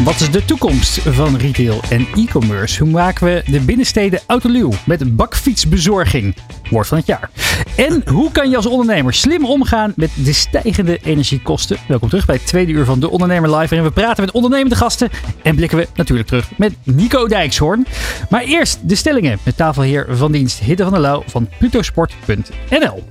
Wat is de toekomst van retail en e-commerce? Hoe maken we de binnensteden autoluw met bakfietsbezorging? Woord van het jaar. En hoe kan je als ondernemer slim omgaan met de stijgende energiekosten? Welkom terug bij het tweede uur van De Ondernemer Live. Waarin we praten met ondernemende gasten. En blikken we natuurlijk terug met Nico Dijkshoorn. Maar eerst de stellingen met tafelheer van dienst Hidde van der Lauw van plutosport.nl.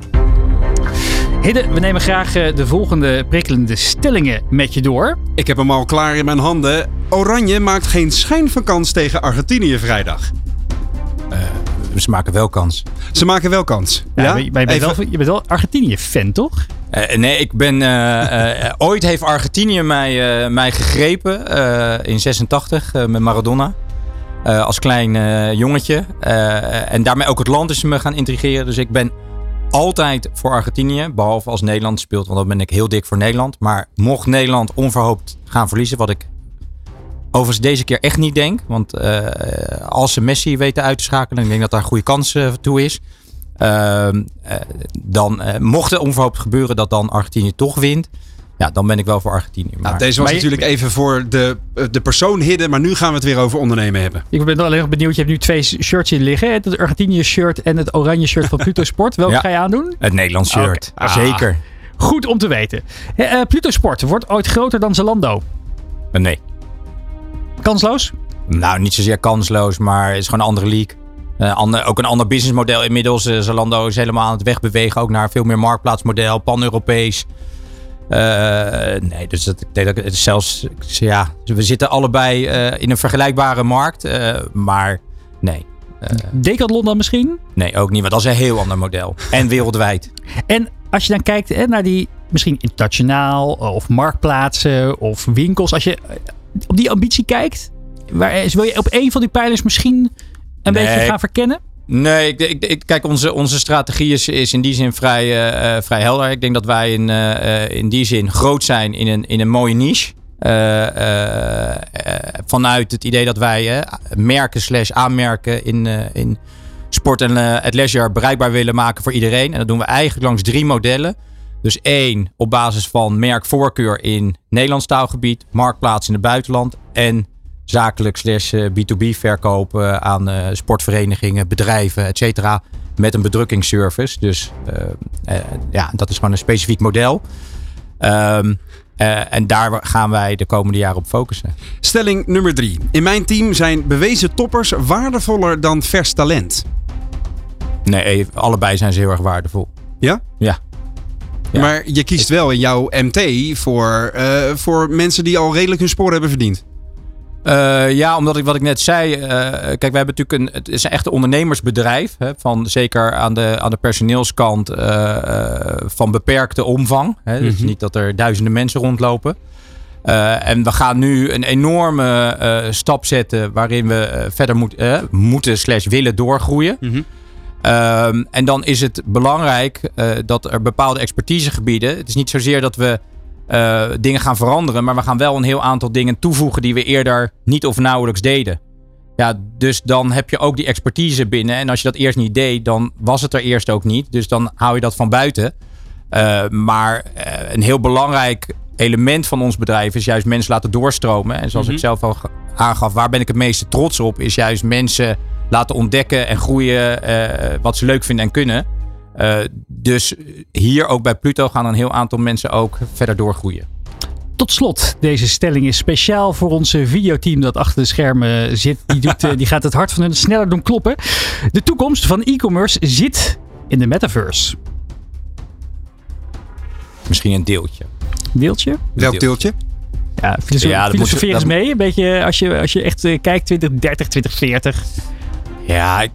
Hidde, we nemen graag eh, de volgende prikkelende stellingen met je door. Ik heb hem al klaar in mijn handen. Oranje maakt geen schijn van kans tegen Argentinië vrijdag. Ze maken wel kans. Ze maken wel kans. Ja, Ja, maar je, bent Even- wel, je bent wel Argentinië-fan, toch? Eh, nee, ik ben. eh, eh, ooit heeft Argentinië mij, eh, mij gegrepen eh, in 86 eh, met Maradona. Eh, als klein eh, jongetje. Eh, en daarmee ook het land is me gaan intrigeren. Dus ik ben altijd voor Argentinië. Behalve als Nederland speelt, want dan ben ik heel dik voor Nederland. Maar mocht Nederland onverhoopt gaan verliezen, wat ik overigens deze keer echt niet denk. Want eh, als ze Messi weten uit te schakelen, ik denk dat daar goede kans eh, toe is. Ehm, eh, dan mocht het onverhoopt gebeuren dat dan Argentinië toch wint. Ja, dan ben ik wel voor Argentinië. Maar, Nou, deze was Maar je- natuurlijk even voor de, de persoon hidden, maar nu gaan we het weer over ondernemen hebben. Ik ben wel alleen nog benieuwd. Je hebt nu twee shirts hier liggen. Het Argentinië-shirt en het oranje shirt van Pluto Sport. Welke Ja. ga je aandoen? Het Nederlands shirt. Ah. Zeker. Goed om te weten. Eh, eh, Pluto Sport wordt ooit groter dan Zalando. Eh, nee. Kansloos? Nou, niet zozeer kansloos, maar het is gewoon een andere league. Eh, ander, ook een ander businessmodel inmiddels. Eh, Zalando is helemaal aan het wegbewegen. Ook naar veel meer marktplaatsmodel, pan-Europees. Eh, nee, dus dat, ik denk dat het zelfs... Ja, we zitten allebei eh, in een vergelijkbare markt. eh, maar nee. Decathlon dan misschien? Nee, ook niet. Want dat is een heel ander model. En wereldwijd. En als je dan kijkt hè, naar die misschien internationaal of marktplaatsen of winkels. Als je op die ambitie kijkt. Waar, wil je op een van die pijlers misschien een Nee. beetje gaan verkennen? Nee, ik, ik, kijk, onze, onze strategie is, is in die zin vrij, eh, eh, vrij helder. Ik denk dat wij in, eh, in die zin groot zijn in een, in een mooie niche. Vanuit het idee dat wij merken slash aanmerken in, in sport en het leisure bereikbaar willen maken voor iedereen. En dat doen we eigenlijk langs drie modellen. Dus één, op basis van merkvoorkeur in Nederlands taalgebied, marktplaats in het buitenland en zakelijk slash eh, B2B verkoop eh, aan eh, sportverenigingen, bedrijven, et cetera. Met een bedrukkingsservice. Dus eh, ja, dat is gewoon een specifiek model. Ehm, eh, en daar gaan wij de komende jaren op focussen. Stelling nummer drie. In mijn team zijn bewezen toppers waardevoller dan vers talent. Nee, allebei zijn ze heel erg waardevol. Ja? Ja. Ja. Maar je kiest wel in jouw MT voor, voor mensen die al redelijk hun sporen hebben verdiend. Eh, ja, omdat ik wat ik net zei. eh, kijk, wij hebben natuurlijk een. Het is een echte ondernemersbedrijf. Hè, van, zeker aan de, aan de personeelskant eh, van beperkte omvang. Hè, is Mhm. niet dat er duizenden mensen rondlopen. En we gaan nu een enorme stap zetten waarin we verder moet, moeten slash willen doorgroeien. Mhm. Ehm, en dan is het belangrijk dat er bepaalde expertisegebieden. Het is niet zozeer dat we eh, dingen gaan veranderen, maar we gaan wel een heel aantal dingen toevoegen die we eerder niet of nauwelijks deden. Ja, dus dan heb je ook die expertise binnen. En als je dat eerst niet deed, dan was het er eerst ook niet. Dus dan hou je dat van buiten. Eh, maar eh, een heel belangrijk element van ons bedrijf is juist mensen laten doorstromen. En zoals Mhm. ik zelf al aangaf, waar ben ik het meeste trots op, is juist mensen laten ontdekken en groeien wat ze leuk vinden en kunnen. Eh, dus hier ook bij Pluto gaan een heel aantal mensen ook verder doorgroeien. Tot slot, deze stelling is speciaal voor onze videoteam dat achter de schermen zit. Die, doet, eh, die gaat het hart van hun sneller doen kloppen. De toekomst van e-commerce zit in de metaverse. Misschien een deeltje. Deeltje? Welk deeltje? Ja, filoso Ja, dat moet- filosofeer eens dat- mee. Een beetje als je, als je echt eh, kijkt 2030, 2040. Ja, ik,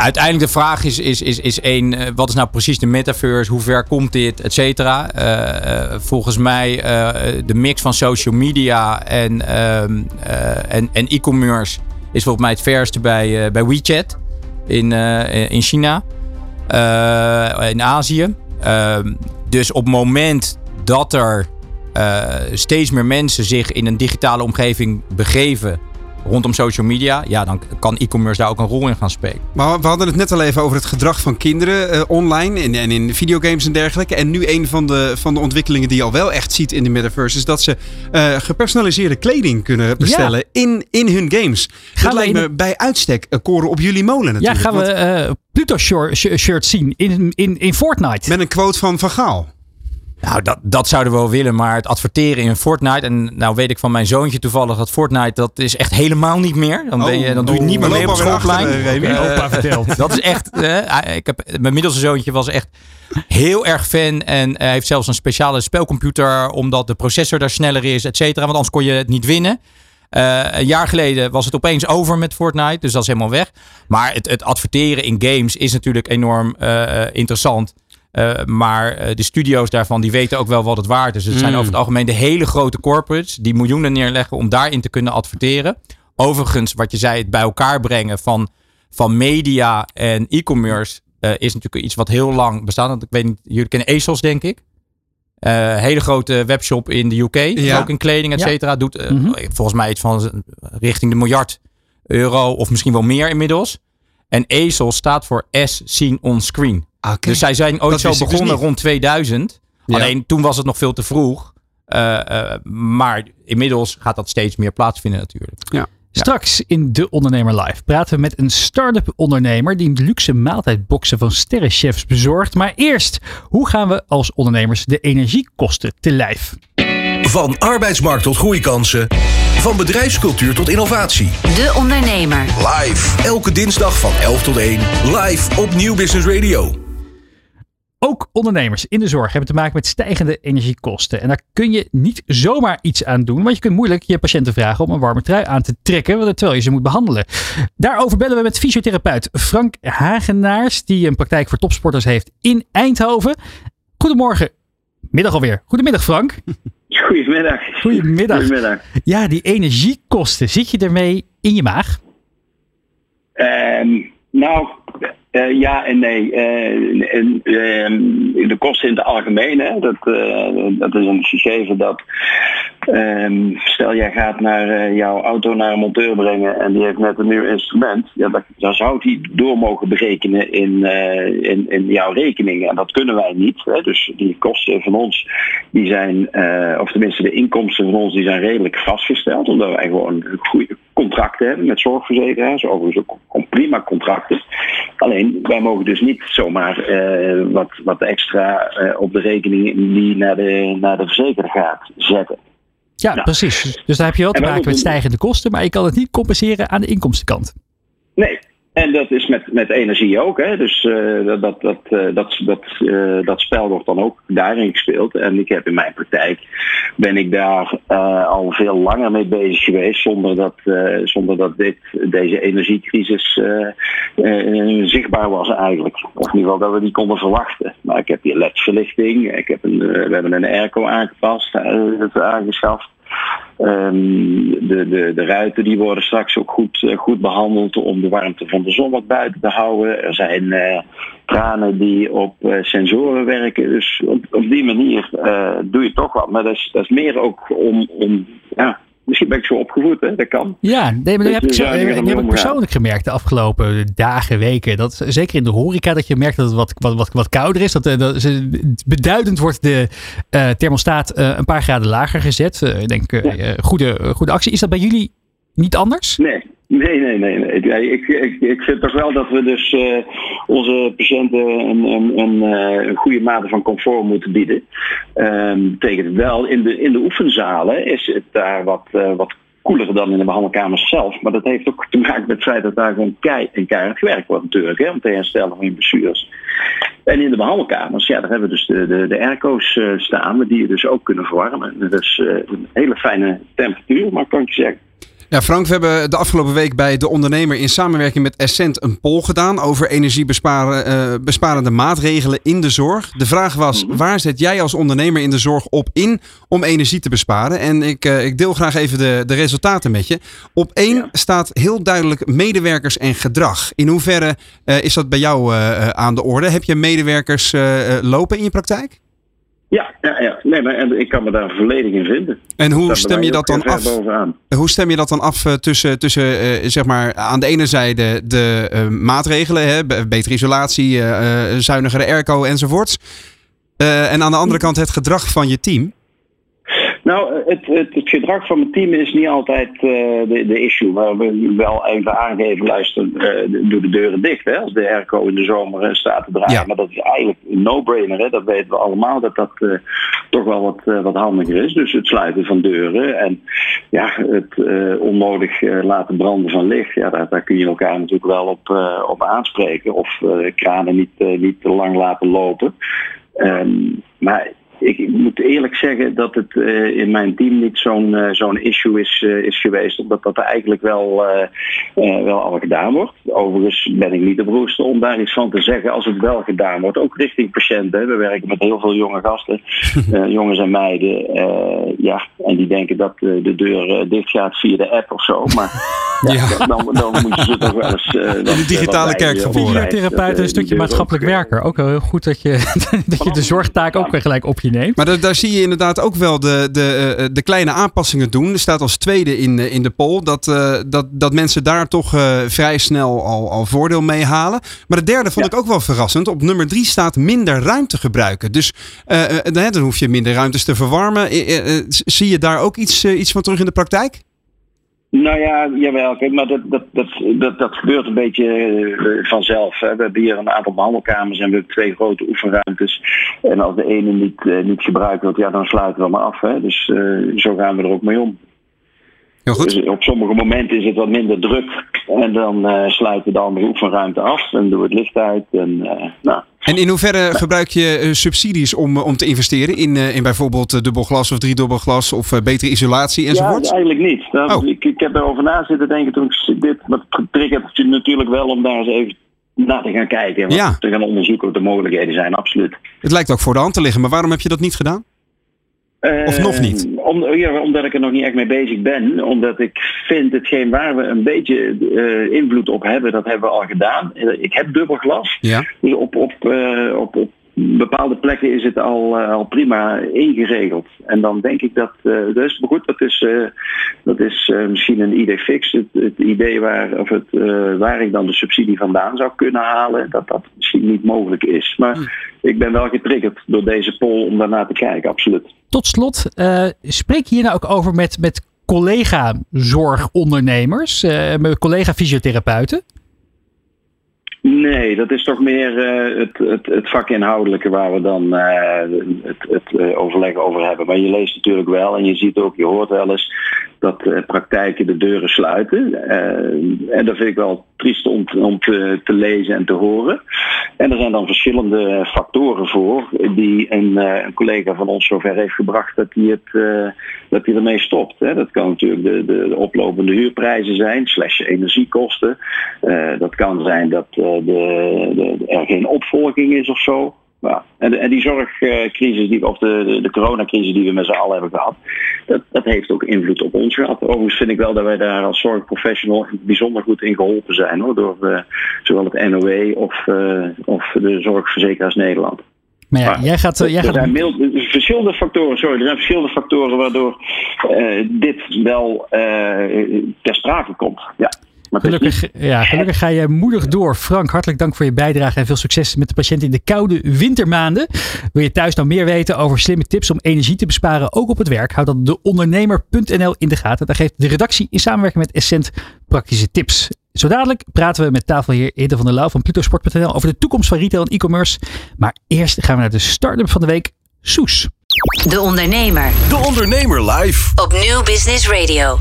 uiteindelijk de vraag is, is, is, is één, eh, wat is nou precies de metaverse? Hoe ver komt dit? Et cetera. Eh, eh, volgens mij eh, de mix van social media en, ehm, eh, en, en e-commerce is volgens mij het verste bij, bij WeChat in, in China. In Azië. Ehm, dus op het moment dat er steeds meer mensen zich in een digitale omgeving begeven rondom social media, ja, dan kan e-commerce daar ook een rol in gaan spelen. Maar we hadden het net al even over het gedrag van kinderen eh, online en, en in videogames en dergelijke. En nu een van de, van de ontwikkelingen die je al wel echt ziet in de metaverse is dat ze eh, gepersonaliseerde kleding kunnen bestellen in, in hun games. Gaan dat we lijkt in- me bij uitstek een koren op jullie molen Ja, natuurlijk. gaan we Want eh Pluto shirt zien in, in, in Fortnite. Met een quote van Van Gaal. Nou, dat, dat zouden we wel willen, maar het adverteren in Fortnite. En nou weet ik van mijn zoontje toevallig dat Fortnite, dat is echt helemaal niet meer. Dan, ben je, dan doe je het niet meer Oh, mee op schoolplein. eh. Eh, Opa vertelt. Dat is echt. eh, ik heb, mijn middelste zoontje was echt heel erg fan. En eh, heeft zelfs een speciale spelcomputer. Omdat de processor daar sneller is, et cetera. Want anders kon je het niet winnen. Eh, een jaar geleden was het opeens over met Fortnite. Dus dat is helemaal weg. Maar het, het adverteren in games is natuurlijk enorm eh, eh, interessant. Eh, maar eh, de studio's daarvan die weten ook wel wat het waard is. Het zijn over het algemeen de hele grote corporates die miljoenen neerleggen om daarin te kunnen adverteren. Overigens, wat je zei, het bij elkaar brengen van, van media en e-commerce eh, is natuurlijk iets wat heel lang bestaat. Want ik weet niet, jullie kennen ASOS, denk ik. Eh, hele grote webshop in de UK, Ja. ook in kleding, et Ja. cetera. Doet Mhm. volgens mij iets van richting de miljard euro of misschien wel meer inmiddels. En ASOS staat voor As Seen On Screen. Oké. Dus zij zijn ooit Dat zo dus begonnen rond 2000. Ja. Alleen toen was het nog veel te vroeg. Eh, eh, maar inmiddels gaat dat steeds meer plaatsvinden natuurlijk. Straks in De Ondernemer Live praten we met een start-up ondernemer die luxe maaltijdboxen van sterrenchefs bezorgt. Maar eerst, hoe gaan we als ondernemers de energiekosten te lijf? Van arbeidsmarkt tot groeikansen. Van bedrijfscultuur tot innovatie. De Ondernemer. Live. Elke dinsdag van 11 tot 1. Live op Nieuw Business Radio. Ook ondernemers in de zorg hebben te maken met stijgende energiekosten. En daar kun je niet zomaar iets aan doen, want je kunt moeilijk je patiënten vragen om een warme trui aan te trekken terwijl je ze moet behandelen. Daarover bellen we met fysiotherapeut Frank Hagenaars, die een praktijk voor topsporters heeft in Eindhoven. Goedemorgen. Middag alweer. Goedemiddag Frank. Goedemiddag. Goedemiddag. Goedemiddag. Ja, die energiekosten. Zit je ermee in je maag? Ehm, nou, eh, ja en nee. Eh, en, ehm, de kosten in het algemeen, hè, dat, eh, dat is een gegeven dat. ehm, stel, jij gaat naar jouw auto naar een monteur brengen en die heeft net een nieuw instrument. Ja, dat, dan zou die door mogen berekenen in, in, in jouw rekening. En dat kunnen wij niet. Hè. Dus die kosten van ons, die zijn, of tenminste de inkomsten van ons, die zijn redelijk vastgesteld. Omdat wij gewoon goede contracten hebben met zorgverzekeraars. Overigens ook prima contracten. Alleen, wij mogen dus niet zomaar eh, wat, wat extra eh, op de rekening die naar de, naar de verzekeraar gaat zetten. Ja, Nou. precies. Dus daar heb je wel te maken met stijgende kosten, maar je kan het niet compenseren aan de inkomstenkant. Nee. En dat is met, met energie ook. Hè? Dus eh, dat, dat, dat, eh, dat, dat, eh, dat spel wordt dan ook daarin gespeeld. En ik heb in mijn praktijk ben ik daar al veel langer mee bezig geweest. Zonder dat, zonder dat dit, deze energiecrisis zichtbaar was eigenlijk. Of in ieder geval dat we die konden verwachten. Maar ik heb hier ledverlichting. Ik heb een, we hebben een airco aangepast, aangeschaft. Ehm, de, de, de ruiten die worden straks ook goed, eh, goed behandeld om de warmte van de zon wat buiten te houden. Er zijn eh, kranen die op eh, sensoren werken. Dus op, op die manier doe je toch wat. Maar dat is, dat is meer ook om, om ja, misschien ben ik zo opgevoed, hè? dat kan. Ja, nee, maar dat Dus heb ik, zo, mee heb ik persoonlijk gemerkt de afgelopen dagen, weken. Dat, zeker in de horeca, dat je merkt dat het wat, wat, wat, wat kouder is. Dat, eh, dat beduidend wordt de eh, thermostaat eh, een paar graden lager gezet. Eh, ik denk, eh, eh, goede, goede actie. Is dat bij jullie niet anders? Nee, nee, nee, nee. nee. Ik, ik, ik vind toch wel dat we dus eh, onze patiënten een, een, eh, goede mate van comfort moeten bieden. Ehm betekent wel, in de, in de oefenzalen is het daar wat, eh, wat koeler dan in de behandelkamers zelf. Maar dat heeft ook te maken met het feit dat daar gewoon kei en keihard gewerkt wordt natuurlijk, hè, om te herstellen van je blessures. En in de behandelkamers, ja, daar hebben we dus de, de, de airco's eh, staan, die je dus ook kunnen verwarmen. Dat is een hele fijne temperatuur, maar kan ik je zeggen. Ja, Frank, we hebben de afgelopen week bij De Ondernemer in samenwerking met Essent een poll gedaan over energiebesparende maatregelen in de zorg. De vraag was, waar zet jij als ondernemer in de zorg op in om energie te besparen? En ik, eh, ik deel graag even de, de resultaten met je. Op één Ja. staat heel duidelijk medewerkers en gedrag. In hoeverre eh, is dat bij jou eh, eh, aan de orde? Heb je medewerkers eh, eh, lopen in je praktijk? Ja, ja, ja. Nee, maar en ik kan me daar volledig in vinden. En hoe stem je dat dan af? bovenaan. Hoe stem je dat dan af eh, tussen, tussen eh, zeg maar, aan de ene zijde de eh, maatregelen, hè, be- betere isolatie, zuinigere airco enzovoorts. En aan de andere kant het gedrag van je team. Nou, het, het, het gedrag van mijn team is niet altijd eh, de, de issue. Maar we wel even aangeven, luister, eh, doe de deuren dicht. Hè, als de airco in de zomer eh, staat te draaien. Ja. Maar dat is eigenlijk een no-brainer. Hè. Dat weten we allemaal, dat dat toch wel wat, wat handiger is. Dus het sluiten van deuren en ja, het onnodig laten branden van licht. Ja, daar, daar kun je elkaar natuurlijk wel op, op aanspreken. Of kranen niet, niet te lang laten lopen. Ehm, maar ik, ik moet eerlijk zeggen dat het eh, in mijn team niet zo'n eh, zo'n issue is, eh, is geweest. Omdat dat er eigenlijk wel, wel al gedaan wordt. Overigens ben ik niet de broerste om daar iets van te zeggen als het wel gedaan wordt. Ook richting patiënten. We werken met heel veel jonge gasten, jongens en meiden. ja, en die denken dat de deur dicht gaat via de app of zo. Maar ja. Dan, dan moeten ze toch wel eens... eh, wat, de digitale wat kerk dat, Fysiotherapeut, eh, een stukje maatschappelijk ook, eh, werker. Ook wel heel goed dat je, dat je de zorgtaak ook weer gelijk op je neemt. Maar daar, daar zie je inderdaad ook wel de, de, eh, de kleine aanpassingen doen. Er staat als tweede in, de- in de poll dat, eh, dat, dat mensen daar toch eh, vrij snel al, al voordeel mee halen. Maar de derde vond Ja. ik ook wel verrassend. Op nummer drie staat minder ruimte gebruiken. Dus eh, eh, dan dan hoef je minder ruimtes te verwarmen. Eh, eh, eh, zie je daar ook iets, eh, iets van terug in de praktijk? Nou ja, jawel, maar dat, dat, dat, dat, dat gebeurt een beetje eh, vanzelf. Hè. We hebben hier een aantal behandelkamers en we hebben twee grote oefenruimtes. En als de ene niet, eh, niet gebruikt wordt, ja, dan sluiten we maar af. Hè. Dus eh, zo gaan we er ook mee om. Heel goed. Dus op sommige momenten is het wat minder druk. En dan eh, sluiten de andere oefenruimte af en doen we het licht uit. En, eh, nou, En in hoeverre gebruik je eh, subsidies om, om te investeren in, in bijvoorbeeld dubbelglas of driedubbelglas of betere isolatie Ja, enzovoort? eigenlijk niet. Nou, Oh. ik, ik heb erover na zitten denken toen ik dit. Maar het triggert je natuurlijk wel om daar eens even naar te gaan kijken. En Ja. te gaan onderzoeken wat de mogelijkheden zijn, absoluut. Het lijkt ook voor de hand te liggen, maar waarom heb je dat niet gedaan? Of nog niet? Eh, Om, ja, omdat ik er nog niet echt mee bezig ben. Omdat ik vind hetgeen waar we een beetje eh, invloed op hebben, dat hebben we al gedaan. Eh, Ik heb dubbel glas. Ja. Dus op, op, eh, op, op bepaalde plekken is het al, eh, al prima ingeregeld. En dan denk ik dat, is maar goed, dat is, eh, dat is misschien een idee fix. Het, het idee waar, of het, waar ik dan de subsidie vandaan zou kunnen halen, dat dat misschien niet mogelijk is. Maar ik ben wel getriggerd door deze poll om daarnaar te kijken, absoluut. Tot slot, spreek je hier nou ook over met, met collega-zorgondernemers, met collega-fysiotherapeuten? Nee, dat is toch meer eh, het, het, het vakinhoudelijke waar we dan eh, het, het eh, overleg over hebben. Maar je leest natuurlijk wel en je ziet ook, je hoort wel eens dat praktijken de deuren sluiten. En dat vind ik wel triest om, te- lezen en te horen. En er zijn dan verschillende factoren voor die een, een collega van ons zover heeft gebracht dat hij, het, dat hij ermee stopt. Hè. Dat kan natuurlijk de, de, de oplopende huurprijzen zijn, slash energiekosten. Dat kan zijn dat de, de, er geen opvolging is of zo. Ja. En, en die zorgcrisis, die, of de, de, coronacrisis die we met z'n allen hebben gehad, dat, dat heeft ook invloed op ons gehad. Overigens vind ik wel dat wij daar als zorgprofessional bijzonder goed in geholpen zijn hoor, door eh, zowel het NOW of, eh, of de Zorgverzekeraars Nederland. Maar ja, Maar jij gaat, eh, jij er gaat zijn er verschillende factoren, sorry, er zijn verschillende factoren waardoor dit wel ter sprake komt. Ja. Maar Gelukkig, ja, gelukkig ga je moedig door. Frank, hartelijk dank voor je bijdrage en veel succes met de patiënten in de koude wintermaanden. Wil je thuis nou meer weten over slimme tips om energie te besparen, ook op het werk? Houd dan deondernemer.nl in de gaten. Daar geeft de redactie in samenwerking met Essent praktische tips. Zo dadelijk praten we met tafelheer Ede van der Lauw van Plutosport.nl over de toekomst van retail en e-commerce. Maar eerst gaan we naar de start-up van de week, Soes. De Ondernemer De Ondernemer live. op Nieuw Business Radio.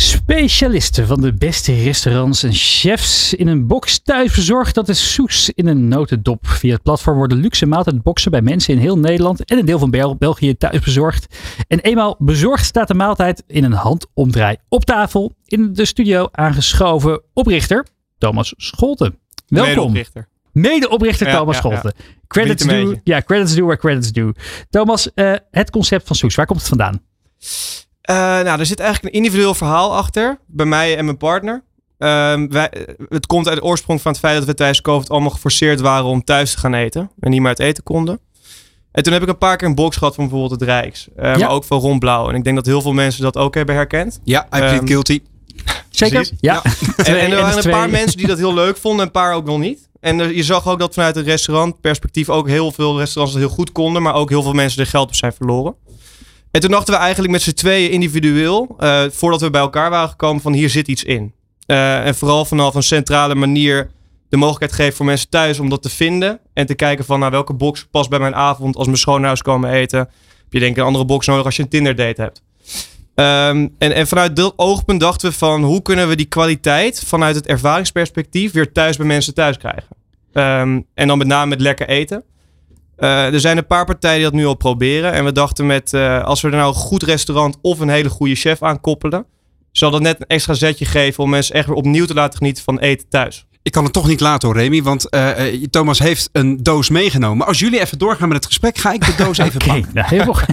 Specialisten van de beste restaurants en chefs in een box thuis verzorgd. Dat is Soes in een notendop. Via het platform worden luxe maaltijdboxen bij mensen in heel Nederland en een deel van Bel- België thuis bezorgd. En eenmaal bezorgd staat de maaltijd in een handomdraai op tafel. In de studio aangeschoven oprichter Thomas Scholten. Welkom. Medeoprichter. Ja, Thomas ja, Scholten. Credits een due, beetje. ja, credits due where credits due. Thomas, eh, het concept van Soes, waar komt het vandaan? Eh, nou, er zit eigenlijk een individueel verhaal achter. Bij mij en mijn partner. Ehm, wij, eh, het komt uit de oorsprong van het feit dat we tijdens COVID allemaal geforceerd waren om thuis te gaan eten. En niet meer uit eten konden. En toen heb ik een paar keer een box gehad van bijvoorbeeld het Rijks. eh, Ja. Maar ook van Ron Blauw. En ik denk dat heel veel mensen dat ook hebben herkend. Ja, I plead Ehm, guilty. Zeker? Ja. En, er en waren een paar mensen die dat heel leuk vonden en een paar ook nog niet. En er- je zag ook dat vanuit het restaurantperspectief ook heel veel restaurants het heel goed konden, maar ook heel veel mensen er geld op zijn verloren. En toen dachten we eigenlijk met z'n tweeën individueel, eh, voordat we bij elkaar waren gekomen, van hier zit iets in. Eh, en vooral vanaf een centrale manier de mogelijkheid geven voor mensen thuis om dat te vinden. En te kijken van nou, welke box past bij mijn avond als mijn schoonouders komen eten. Heb je denk ik een andere box nodig als je een Tinder date hebt. Ehm, en, en vanuit dat oogpunt dachten we van hoe kunnen we die kwaliteit vanuit het ervaringsperspectief weer thuis bij mensen thuis krijgen. Ehm, en dan met name met lekker eten. Eh, er zijn een paar partijen die dat nu al proberen. En we dachten met eh, als we er nou een goed restaurant of een hele goede chef aan koppelen. Zal dat net een extra zetje geven om mensen echt weer opnieuw te laten genieten van eten thuis. Ik kan het toch niet laten hoor, Remy. Want eh, eh, Thomas heeft een doos meegenomen. Als jullie even doorgaan met het gesprek, ga ik de doos even Oké, pakken. nou, heel goed.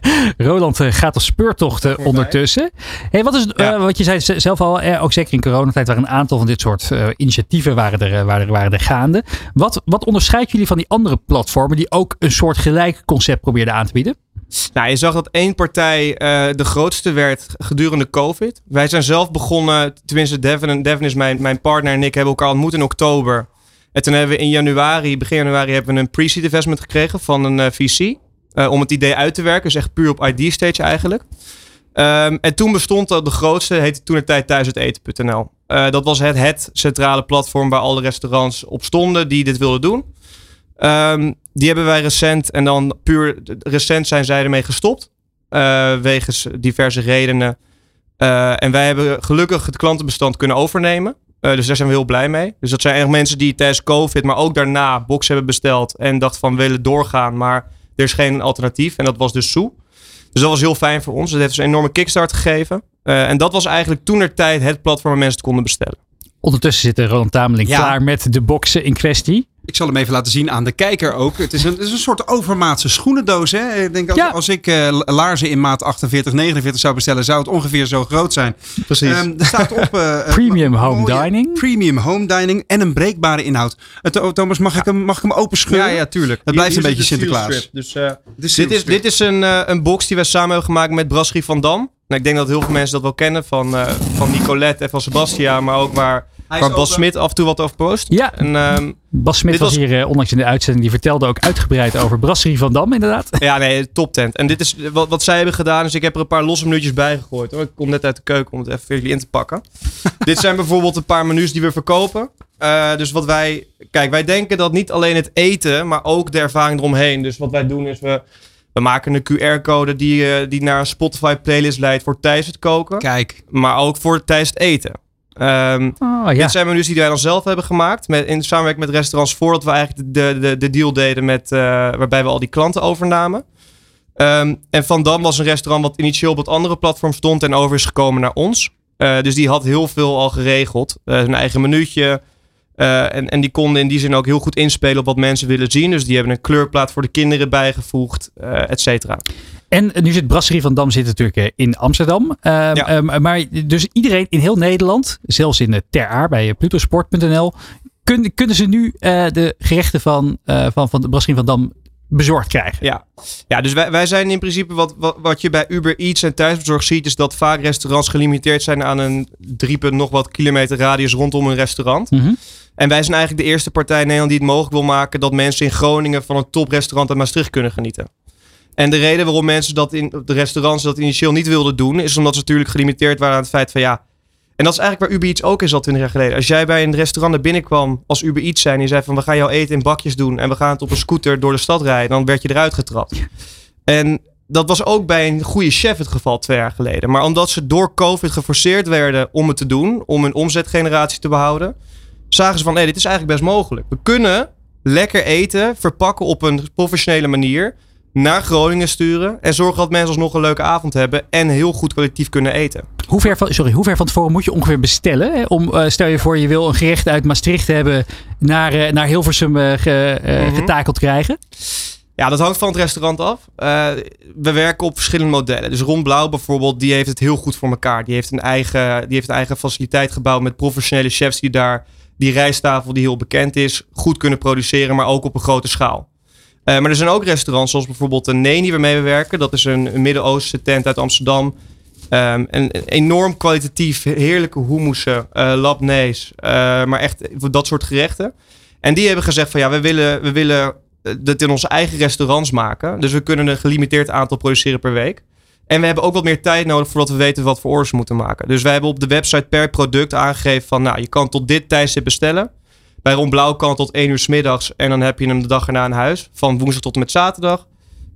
Roland eh, gaat op speurtochten ondertussen. Hey, wat is Ja. eh, wat je zei zelf al, ook zeker in coronatijd waren een aantal van dit soort eh, initiatieven waren er, waren, er- waren er gaande. Wat, wat onderscheidt jullie van die andere platformen die ook een soort gelijk concept probeerden aan te bieden? Nou, je zag dat één partij eh, de grootste werd gedurende COVID. Wij zijn zelf begonnen, tenminste Devin, en Devin is mijn, mijn partner en ik hebben elkaar ontmoet in oktober. En toen hebben we in januari, begin januari, hebben we een pre-seed investment gekregen van een eh, VC. eh, om het idee uit te werken, dus echt puur op ID-stage eigenlijk. Ehm, en toen bestond dat de grootste, heette toen de tijd dat was het, het centrale platform waar alle restaurants op stonden die dit wilden doen. Ehm, die hebben wij recent en dan puur recent zijn zij ermee gestopt. eh, wegens diverse redenen. Eh, en wij hebben gelukkig het klantenbestand kunnen overnemen. Eh, dus daar zijn we heel blij mee. Dus dat zijn echt mensen die tijdens COVID, maar ook daarna box hebben besteld. En dachten van we willen doorgaan, maar er is geen alternatief. En dat was dus Soe. Dus dat was heel fijn voor ons. Dat heeft dus een enorme kickstart gegeven. En dat was eigenlijk toen er tijd het platform waar mensen het konden bestellen. Ondertussen zit Roland Tameling Ja. klaar met de boxen in kwestie. Ik zal hem even laten zien aan de kijker ook. Het is een, het is een soort overmaatse schoenendoos. Hè? Ik denk als, Ja. als ik eh, laarzen in maat 48, 49 zou bestellen, zou het ongeveer zo groot zijn. Precies. Ehm, er staat op eh, eh, Premium home mooie dining. Premium home dining en een breekbare inhoud. Tho- Thomas, mag, ik hem, mag ik hem open scheuren? tuurlijk. Het blijft een beetje Sinterklaas. Dus, eh, Dit is, Dit is, een, eh, een box die wij samen hebben gemaakt met Brasserie van Dam. Nou, ik denk dat heel veel mensen dat wel kennen van, eh, van Nicolette en van Sebastian, maar ook waar, Hij waar Bas open. Smit af en toe wat over post. Ja, En, ehm, Bas Smit was, was- hier eh, onlangs in de uitzending. Die vertelde ook uitgebreid over Brasserie van Dam, inderdaad. ja, nee, top tent. En dit is wat, wat zij hebben gedaan. Dus ik heb er een paar losse minuutjes bij gegooid. Hoor. Ik kom net uit de keuken om het even voor jullie in te pakken. dit zijn bijvoorbeeld een paar menus die we verkopen. Eh, dus wat wij... Kijk, wij denken dat niet alleen het eten, maar ook de ervaring eromheen. Dus wat wij doen is we... We maken een QR-code die, eh, die naar een Spotify playlist leidt voor tijdens het koken. Kijk, maar ook voor tijdens het eten. Oh ja. Dit zijn menus die wij dan zelf hebben gemaakt. Met, in samenwerking met restaurants voordat we eigenlijk de, de, de deal deden met, eh, waarbij we al die klanten overnamen. Ehm, en Van Dam was een restaurant wat initieel op het andere platform stond en over is gekomen naar ons. Eh, dus die had heel veel al geregeld. Zijn eigen minuutje. En, en die konden in die zin ook heel goed inspelen op wat mensen willen zien. Dus die hebben een kleurplaat voor de kinderen bijgevoegd, et cetera. En nu zit Brasserie van Dam zit natuurlijk eh, in Amsterdam. Ehm, Ja. ehm, maar dus iedereen in heel Nederland, zelfs in de Ter Aar bij eh, plutosport.nl, kun, kunnen ze nu eh, de gerechten van, eh, van, van de Brasserie van Dam bezorgd krijgen. Ja, ja dus wij, wij zijn in principe wat, wat, wat je bij Uber Eats en thuisbezorgd ziet, is dat vaak restaurants gelimiteerd zijn aan een drie punt nog wat kilometer radius rondom een restaurant. Mhm. En wij zijn eigenlijk de eerste partij in Nederland die het mogelijk wil maken dat mensen in Groningen van een toprestaurant uit Maastricht kunnen genieten. En de reden waarom mensen dat in de restaurants dat initieel niet wilden doen, is omdat ze natuurlijk gelimiteerd waren aan het feit van ja. En dat is eigenlijk waar Uber Eats ook is al 20 jaar geleden. Als jij bij een restaurant naar binnen kwam als Uber Eats zijn en je zei van we gaan jouw eten in bakjes doen en we gaan het op een scooter door de stad rijden, dan werd je eruit getrapt. En dat was ook bij een goede chef het geval twee jaar geleden. Maar omdat ze door COVID geforceerd werden om het te doen, om hun omzetgeneratie te behouden, zagen ze van nee, dit is eigenlijk best mogelijk. We kunnen lekker eten verpakken op een professionele manier naar Groningen sturen en zorgen dat mensen alsnog een leuke avond hebben en heel goed collectief kunnen eten. Hoe ver van, sorry, hoe ver van tevoren moet je ongeveer bestellen? Hè? Om, eh, stel je voor, je wil een gerecht uit Maastricht hebben naar, eh, naar Hilversum eh, ge- Mhm. getakeld krijgen. Ja, dat hangt van het restaurant af. We werken op verschillende modellen. Dus Ron Blauw bijvoorbeeld, die heeft het heel goed voor elkaar. Die heeft een eigen, die heeft een eigen faciliteit gebouwd met professionele chefs die daar die rijsttafel die heel bekend is, goed kunnen produceren, maar ook op een grote schaal. Eh, maar er zijn ook restaurants zoals bijvoorbeeld de Neni waarmee we werken. Dat is een, een Midden-Oostense tent uit Amsterdam. Ehm, een, enorm kwalitatief, heerlijke hummussen, eh labnees, eh, maar echt dat soort gerechten. En die hebben gezegd van ja, we willen, we willen dit in onze eigen restaurants maken. Dus we kunnen een gelimiteerd aantal produceren per week. En we hebben ook wat meer tijd nodig voordat we weten wat voor orders we moeten maken. Dus wij hebben op de website per product aangegeven van nou, je kan tot dit tijdstip bestellen. Bij Ron Blauw kan het tot 1 uur 's middags en dan heb je hem de dag erna in huis. Van woensdag tot en met zaterdag.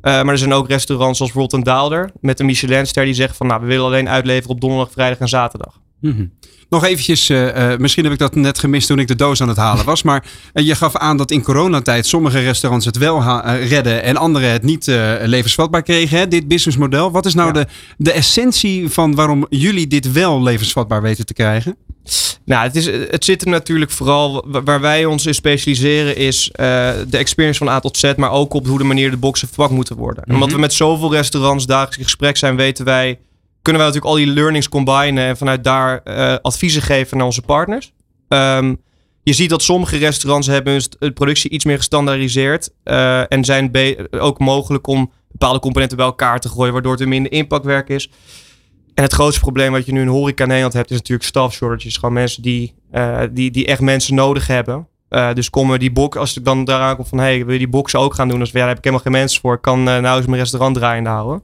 Eh, maar er zijn ook restaurants zoals een Daalder met een Michelinster die zegt van nou, we willen alleen uitleveren op donderdag, vrijdag en zaterdag. Mhm. Nog eventjes, eh, eh, misschien heb ik dat net gemist toen ik de doos aan het halen was. Maar je gaf aan dat in coronatijd sommige restaurants het wel redden en andere het niet levensvatbaar kregen. Hè? Dit businessmodel. Wat is nou Ja. de, de essentie van waarom jullie dit wel levensvatbaar weten te krijgen? Nou, het, is, het zit er natuurlijk vooral wa- waar wij ons in specialiseren is eh, de experience van A tot Z, maar ook op hoe de manier de boxen verpakt moeten worden. En omdat we met zoveel restaurants dagelijks in gesprek zijn, weten wij, kunnen wij natuurlijk al die learnings combinen en vanuit daar eh, adviezen geven naar onze partners. Ehm, je ziet dat sommige restaurants hebben hun productie iets meer gestandaardiseerd eh, en zijn ook mogelijk om bepaalde componenten bij elkaar te gooien, waardoor het een minder impactwerk is. En het grootste probleem wat je nu in horeca Nederland hebt, is natuurlijk staff shortages. Gewoon mensen die, eh, die, die echt mensen nodig hebben. Eh, dus komen die box, als ik dan daaraan kom van, hey, wil je die boxen ook gaan doen? Dus ja, daar heb ik helemaal geen mensen voor. Ik kan eh, nou eens mijn restaurant draaiende houden.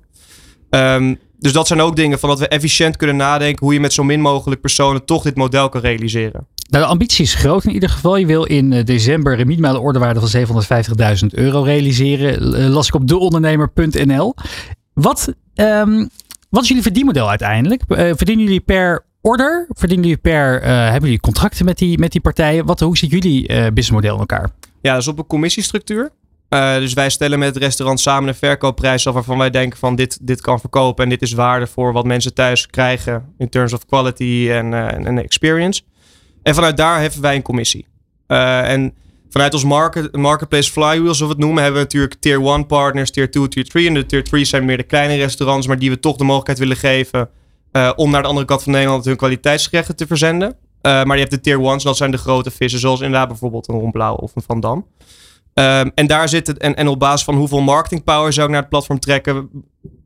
Ehm, dus dat zijn ook dingen van dat we efficiënt kunnen nadenken hoe je met zo min mogelijk personen toch dit model kan realiseren. Nou, de ambitie is groot in ieder geval. Je wil in december een minimale ordewaarde van 750.000 euro realiseren. Las ik op deondernemer.nl. Wat, ehm, wat is jullie verdienmodel uiteindelijk? Eh, verdienen jullie per order? Verdienen jullie per, eh, hebben jullie contracten met die, met die partijen? Wat, hoe zit jullie eh, businessmodel in elkaar? Ja, dus op een commissiestructuur. Dus wij stellen met het restaurant samen een verkoopprijs af waarvan wij denken van dit, dit kan verkopen en dit is waarde voor wat mensen thuis krijgen in terms of quality en, en, en experience. En vanuit daar heffen wij een commissie. En vanuit ons market, marketplace flywheel, zoals we het noemen, hebben we natuurlijk tier 1 partners, tier 2, tier 3. En de tier 3 zijn meer de kleine restaurants, maar die we toch de mogelijkheid willen geven eh, om naar de andere kant van Nederland hun kwaliteitsgerechten te verzenden. Eh, maar je hebt de tier 1's, dat zijn de grote vissen, zoals inderdaad bijvoorbeeld een Ron Blauw of een Van Dam. Ehm, en daar zit het, en, en op basis van hoeveel marketing power zou ik naar het platform trekken,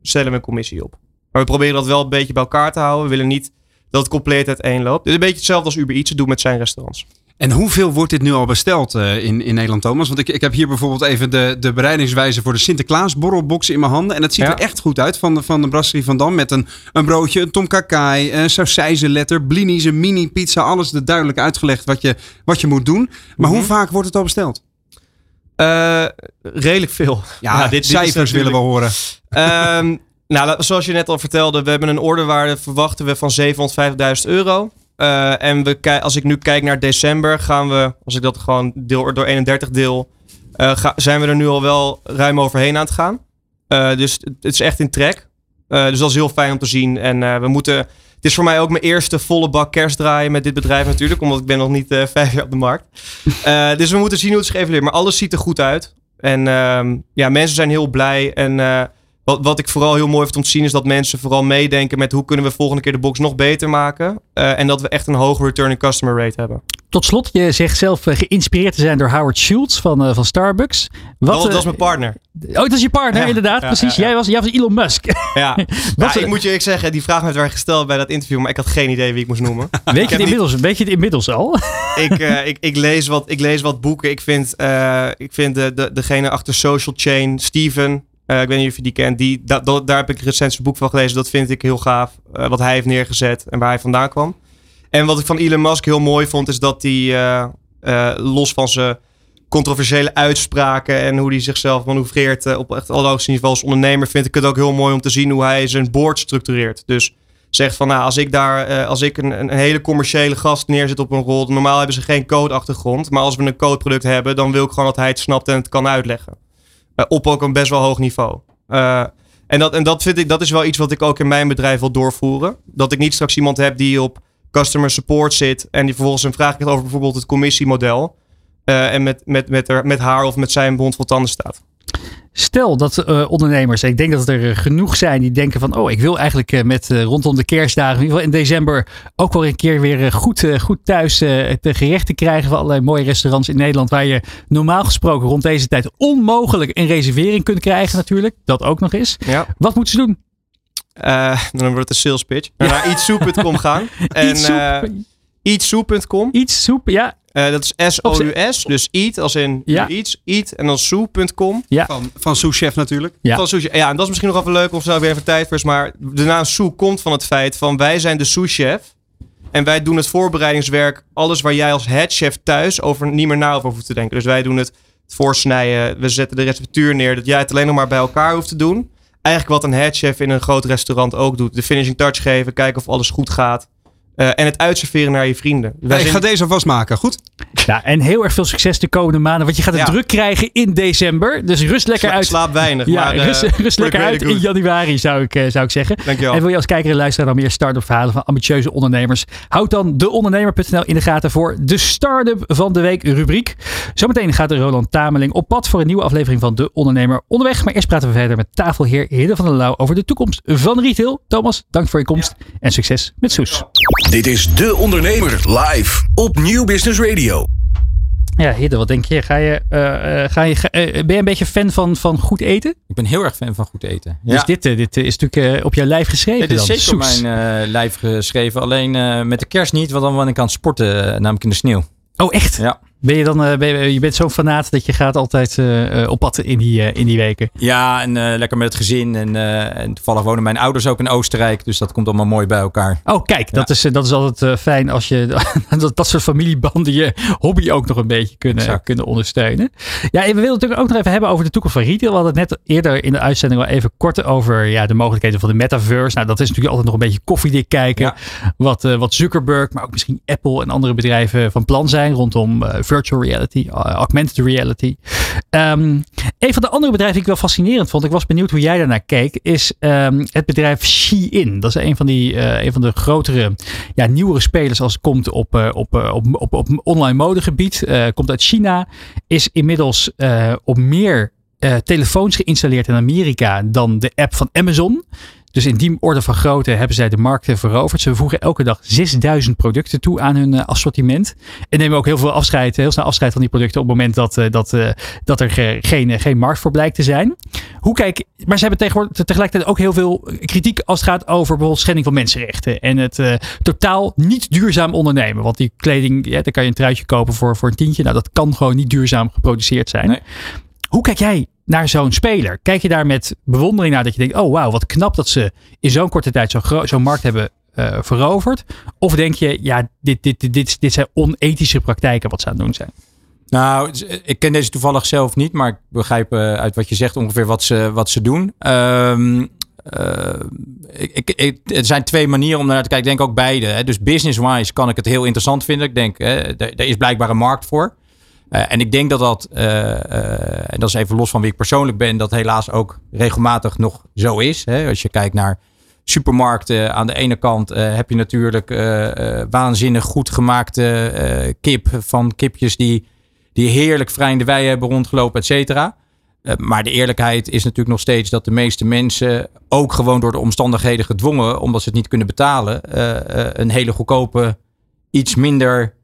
stellen we een commissie op. Maar we proberen dat wel een beetje bij elkaar te houden. We willen niet dat het compleet uiteenloopt. Dus een beetje hetzelfde als Uber Eats het doet met zijn restaurants. En hoeveel wordt dit nu al besteld eh, in, in Nederland, Thomas? Want ik, ik heb hier bijvoorbeeld even de, de bereidingswijze voor de Sinterklaas borrelbox in mijn handen. En het ziet Ja. er echt goed uit van de, van de Brasserie van Dam. Met een, een broodje, een tomkakai, een sausijzenletter, blinis, een mini pizza. Alles er duidelijk uitgelegd wat je, wat je moet doen. Maar hoe vaak wordt het al besteld? Eh, redelijk veel. Ja, dit- cijfers willen we horen. Ehm, nou, zoals je net al vertelde, we hebben een orderwaarde verwachten we van 750.000 euro. Eh, en we, als ik nu kijk naar december, gaan we, als ik dat gewoon deel door 31 deel, eh, zijn we er nu al wel ruim overheen aan het gaan. Eh, dus het, is echt in trek. Dus dat is heel fijn om te zien. En we moeten. Het is voor mij ook mijn eerste volle bak kerst draaien met dit bedrijf natuurlijk, omdat ik ben nog niet vijf jaar op de markt. Dus we moeten zien hoe het zich evalueert. Maar alles ziet er goed uit. En ehm, ja, mensen zijn heel blij. En wat, wat ik vooral heel mooi vind om te zien is dat mensen vooral meedenken met hoe kunnen we volgende keer de box nog beter maken. Eh, en dat we echt een hoge returning customer rate hebben. Tot slot, je zegt zelf eh, geïnspireerd te zijn door Howard Schultz van, eh, van Starbucks. Wat, dat, dat is eh, mijn partner. Oh, dat is je partner, Ja, inderdaad. ja, precies. ja. Jij, was, jij was Elon Musk. Ja, Nou, ik moet je eerlijk zeggen, die vraag werd werd gesteld bij dat interview, maar ik had geen idee wie ik moest noemen. weet, je het inmiddels, weet je het inmiddels al? ik, ik, ik, lees wat, ik lees wat boeken. Ik vind, ik vind de, de, degene achter Social Chain, Steven, eh, ik weet niet of je die kent, die, da, da- daar heb ik recent zijn boek van gelezen. Dat vind ik heel gaaf, eh, wat hij heeft neergezet en waar hij vandaan kwam. En wat ik van Elon Musk heel mooi vond, is dat hij, eh, los van zijn controversiële uitspraken en hoe hij zichzelf manoeuvreert op echt allerhoogste niveau als ondernemer, vind ik het ook heel mooi om te zien hoe hij zijn board structureert. Dus zegt van, nou, als ik daar, als ik een, een hele commerciële gast neerzet op een rol, normaal hebben ze geen codeachtergrond, maar als we een codeproduct hebben, dan wil ik gewoon dat hij het snapt en het kan uitleggen. Eh, op ook een best wel hoog niveau. Eh, en dat, en dat vind ik, dat is wel iets wat ik ook in mijn bedrijf wil doorvoeren. Dat ik niet straks iemand heb die op customer support zit en die vervolgens een vraag krijgt over bijvoorbeeld het commissiemodel. eh, en met, met, met, er, met haar of met zijn bond vol tanden staat. Stel dat eh, ondernemers, ik denk dat er genoeg zijn die denken van, oh, ik wil eigenlijk eh, met eh, rondom de kerstdagen, in ieder geval in december, ook wel een keer weer eh, goed, eh, goed thuis eh, de gerechten krijgen van allerlei mooie restaurants in Nederland, waar je normaal gesproken rond deze tijd onmogelijk een reservering kunt krijgen natuurlijk. Dat ook nog eens. Ja. Wat moeten ze doen? Eh, dan wordt het een sales pitch. Naar eatsoep.com gaan. En Iets soep, eh, eatsoep.com. iets soep, ja. Eh, dat is S-O-U-S. Dus eat als in Ja. iets. Eat en dan soep.com. Van, van sous chef natuurlijk. Ja. Van sushi. Ja, en dat is misschien nog even leuk of zo weer even tijd voor is. Maar de naam Sous komt van het feit van wij zijn de sous-chef. En wij doen het voorbereidingswerk. Alles waar jij als headchef thuis over niet meer na over hoeft te denken. Dus wij doen het voorsnijden. We zetten de receptuur neer. Dat jij het alleen nog maar bij elkaar hoeft te doen. Eigenlijk wat een headchef in een groot restaurant ook doet. De finishing touch geven. Kijken of alles goed gaat. Eh, en het uitserveren naar je vrienden. Wij ik zijn- ga deze alvast maken. Goed? Ja, en heel erg veel succes de komende maanden, want je gaat het Ja. druk krijgen in december. Dus rust lekker Sla- uit. Slaap weinig. Ja, maar, eh, rust, rust pretty lekker uit in januari, zou ik, eh, zou ik zeggen. Dankjewel. En wil je als kijker en luisteraar dan meer start-up verhalen van ambitieuze ondernemers? Houd dan deondernemer.nl in de gaten voor de Start-up van de Week rubriek. Zometeen gaat de Roland Tameling op pad voor een nieuwe aflevering van De Ondernemer onderweg. Maar eerst praten we verder met tafelheer Hidde van der Lauw over de toekomst van retail. Thomas, dank voor je komst en succes met Soes. Dit is De Ondernemer live op Nieuw Business Radio. Ja, Hidde, wat denk je? Ga je, eh, eh, ga je eh, ben je een beetje fan van, van goed eten? Ik ben heel erg fan van goed eten. Dus dit, dit is natuurlijk eh, op jouw lijf geschreven Het is dan. zeker op mijn eh, lijf geschreven. Alleen eh, met de kerst niet, want dan ben ik aan het sporten, namelijk in de sneeuw. Oh, echt? Ja. Ben je dan, eh, ben je, je bent zo'n fanaat dat je gaat altijd eh, op pad in die, in die weken. Ja, en lekker met het gezin. En, en toevallig wonen mijn ouders ook in Oostenrijk. Dus dat komt allemaal mooi bij elkaar. Oh, kijk, dat, is, dat is altijd fijn als je dat, dat soort familiebanden je hobby ook nog een beetje kunnen, Exact. kunnen ondersteunen. Ja, en we willen natuurlijk ook nog even hebben over de toekomst van retail. We hadden het net eerder in de uitzending wel even kort over ja, de mogelijkheden van de metaverse. Nou, dat is natuurlijk altijd nog een beetje koffiedik kijken. Ja. Wat, wat Zuckerberg, maar ook misschien Apple en andere bedrijven van plan zijn rondom virtual reality, eh, augmented reality. Ehm, een van de andere bedrijven die ik wel fascinerend vond, ik was benieuwd hoe jij daarnaar keek, is ehm, het bedrijf Shein. Dat is een van, die, een van de grotere, ja, nieuwere spelers als het komt op, eh, op, op, op, op online modegebied. Komt uit China, is inmiddels op meer telefoons geïnstalleerd in Amerika dan de app van Amazon. Dus in die orde van grootte hebben zij de markt eh, veroverd. Ze voegen elke dag 6000 producten toe aan hun eh, assortiment. En nemen ook heel veel afscheid, heel snel afscheid van die producten op het moment dat, eh, dat, eh, dat er eh, geen, eh, geen markt voor blijkt te zijn. Hoe kijk, maar ze hebben tegenwoordig tegelijkertijd ook heel veel kritiek als het gaat over bijvoorbeeld schending van mensenrechten. En het eh, totaal niet duurzaam ondernemen. Want die kleding, ja, daar kan je een truitje kopen voor, voor een tientje. Nou, dat kan gewoon niet duurzaam geproduceerd zijn. Nee. Hoe kijk jij naar zo'n speler? Kijk je daar met bewondering naar dat je denkt, oh wauw, wat knap dat ze in zo'n korte tijd zo'n markt hebben eh, veroverd? Of denk je, ja, dit, dit, dit, dit, dit zijn onethische praktijken wat ze aan het doen zijn? Nou, ik ken deze toevallig zelf niet, maar ik begrijp eh, uit wat je zegt ongeveer wat ze, wat ze doen. Ehm, eh, ik, ik- er zijn twee manieren om naar te kijken. Ik denk ook beide. Hè. Dus business-wise kan ik het heel interessant vinden. Ik denk, hè, er is blijkbaar een markt voor. Eh, en ik denk dat dat, eh, eh, en dat is even los van wie ik persoonlijk ben, dat helaas ook regelmatig nog zo is. Hè. Als je kijkt naar supermarkten, aan de ene kant heb je natuurlijk waanzinnig goed gemaakte kip van kipjes die, die heerlijk vrij in de wei hebben rondgelopen, et cetera. Maar de eerlijkheid is natuurlijk nog steeds dat de meeste mensen, ook gewoon door de omstandigheden gedwongen, omdat ze het niet kunnen betalen, een hele goedkope, iets minder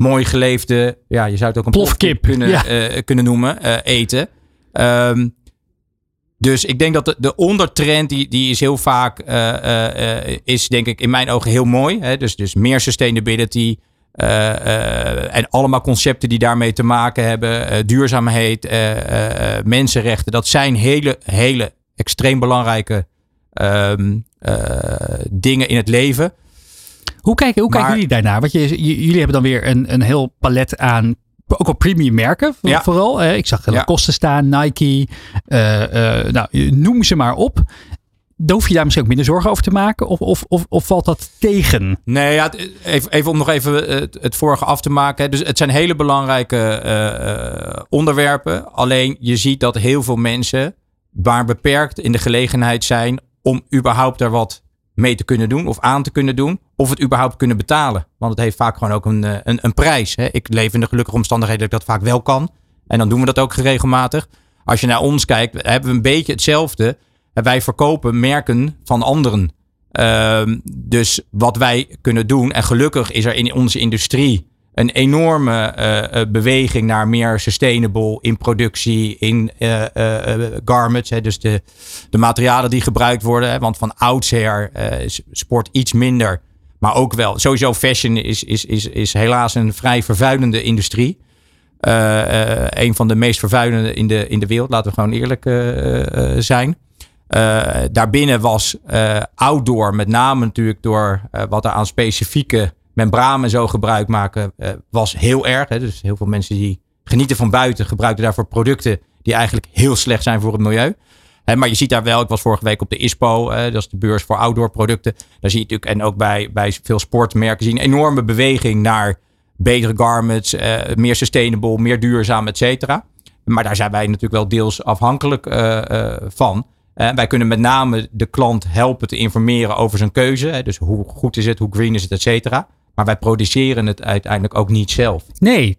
mooi geleefde, ja, je zou het ook een Plofkip, plofkip kunnen, ja. eh, kunnen noemen, eh, eten. Ehm, dus ik denk dat de, de ondertrend, die, die is heel vaak, eh, eh, eh, is denk ik in mijn ogen heel mooi. Hè? Dus, dus meer sustainability eh, eh, en allemaal concepten die daarmee te maken hebben. eh, duurzaamheid, eh, eh, eh, mensenrechten. Dat zijn hele, hele extreem belangrijke ehm, eh, dingen in het leven. Hoe kijken, hoe kijken jullie daarnaar? Want je, jullie hebben dan weer een, een heel palet aan ook al premium merken Ja. vooral. ik zag Ja. Lacoste staan, Nike, eh, eh, nou, noem ze maar op. Dan hoef je daar misschien ook minder zorgen over te maken? Of, of, of, of valt dat tegen? Nee, ja, even, even om nog even eh, het, het vorige af te maken. Dus het zijn hele belangrijke onderwerpen. Alleen je ziet dat heel veel mensen maar beperkt in de gelegenheid zijn om überhaupt daar wat mee te kunnen doen of aan te kunnen doen. Of het überhaupt kunnen betalen. Want het heeft vaak gewoon ook een, eh, een, een prijs. Hè. Ik leef in de gelukkige omstandigheden dat ik dat vaak wel kan. En dan doen we dat ook regelmatig. Als je naar ons kijkt, hebben we een beetje hetzelfde. Wij verkopen merken van anderen. Ehm, dus wat wij kunnen doen, en gelukkig is er in onze industrie een enorme eh, eh, beweging naar meer sustainable in productie, in uh, garments. Hè, dus de, de materialen die gebruikt worden. Hè, want van oudsher is sport iets minder. Maar ook wel, sowieso fashion is, is, is, is helaas een vrij vervuilende industrie. een van de meest vervuilende in de, in de wereld, laten we gewoon eerlijk zijn. daarbinnen was outdoor, met name natuurlijk door wat er aan specifieke membranen en zo gebruik maken, uh, was heel erg. Hè. Dus heel veel mensen die genieten van buiten gebruiken daarvoor producten die eigenlijk heel slecht zijn voor het milieu. Hè, maar je ziet daar wel, ik was vorige week op de ISPO, dat is de beurs voor outdoor producten. Daar zie je natuurlijk, en ook bij, bij veel sportmerken, zie je een enorme beweging naar betere garments, uh, meer sustainable, meer duurzaam, et cetera. Maar daar zijn wij natuurlijk wel deels afhankelijk van. wij kunnen met name de klant helpen te informeren over zijn keuze. Dus hoe goed is het, hoe green is het, et cetera. Maar wij produceren het uiteindelijk ook niet zelf. Nee,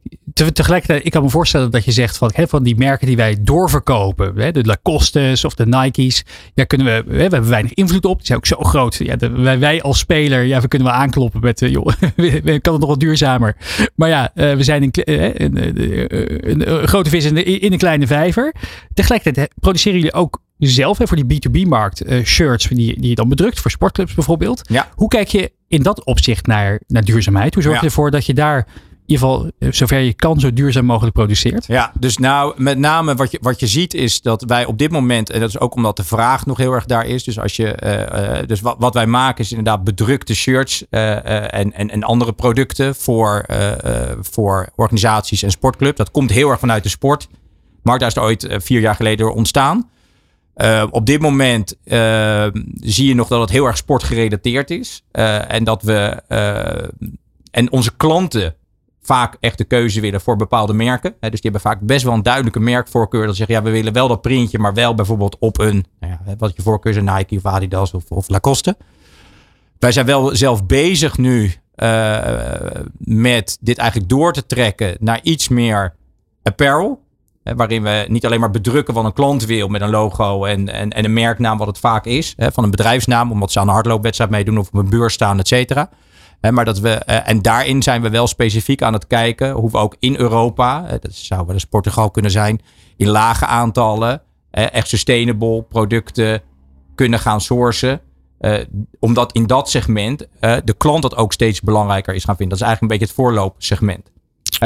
tegelijkertijd, ik kan me voorstellen dat je zegt van, hè, van die merken die wij doorverkopen, hè, de Lacoste's of de Nike's, ja, kunnen we, hè, we hebben weinig invloed op. Die zijn ook zo groot. Ja, de, wij, wij als speler, ja, we kunnen wel aankloppen met, uh, joh, kan het nog wat duurzamer. Maar ja, uh, we zijn een, uh, een, een, grote vis in, de, in een kleine vijver. Tegelijkertijd produceren jullie ook zelf hè, voor die B2B-markt shirts die, die je dan bedrukt voor sportclubs bijvoorbeeld. Ja. Hoe kijk je in dat opzicht naar, naar duurzaamheid? Hoe zorg je ervoor dat je daar in ieder geval zover je kan zo duurzaam mogelijk produceert? Ja, dus nou met name wat je, wat je ziet is dat wij op dit moment, en dat is ook omdat de vraag nog heel erg daar is. Dus, als je, uh, uh, dus wat, wat wij maken is inderdaad bedrukte shirts uh, en, en, en andere producten voor, voor organisaties en sportclubs. Dat komt heel erg vanuit de sport. Daar is er ooit vier jaar geleden door ontstaan. Uh, op dit moment uh, zie je nog dat het heel erg sportgerelateerd is. Uh, en dat we en onze klanten vaak echt de keuze willen voor bepaalde merken. dus die hebben vaak best wel een duidelijke merkvoorkeur. Dat zeggen, ja, we willen wel dat printje, maar wel bijvoorbeeld op een, nou ja, wat je voorkeur is, Nike of Adidas of, of Lacoste. Wij zijn wel zelf bezig nu met dit eigenlijk door te trekken naar iets meer apparel waarin we niet alleen maar bedrukken wat een klant wil met een logo en, en, en een merknaam, wat het vaak is. Van een bedrijfsnaam, omdat ze aan een hardloopwedstrijd meedoen of op een beurs staan, et cetera. maar dat we, en daarin zijn we wel specifiek aan het kijken hoe we ook in Europa, dat zou wel eens Portugal kunnen zijn, in lage aantallen echt sustainable producten kunnen gaan sourcen. omdat in dat segment de klant dat ook steeds belangrijker is gaan vinden. Dat is eigenlijk een beetje het voorloopsegment.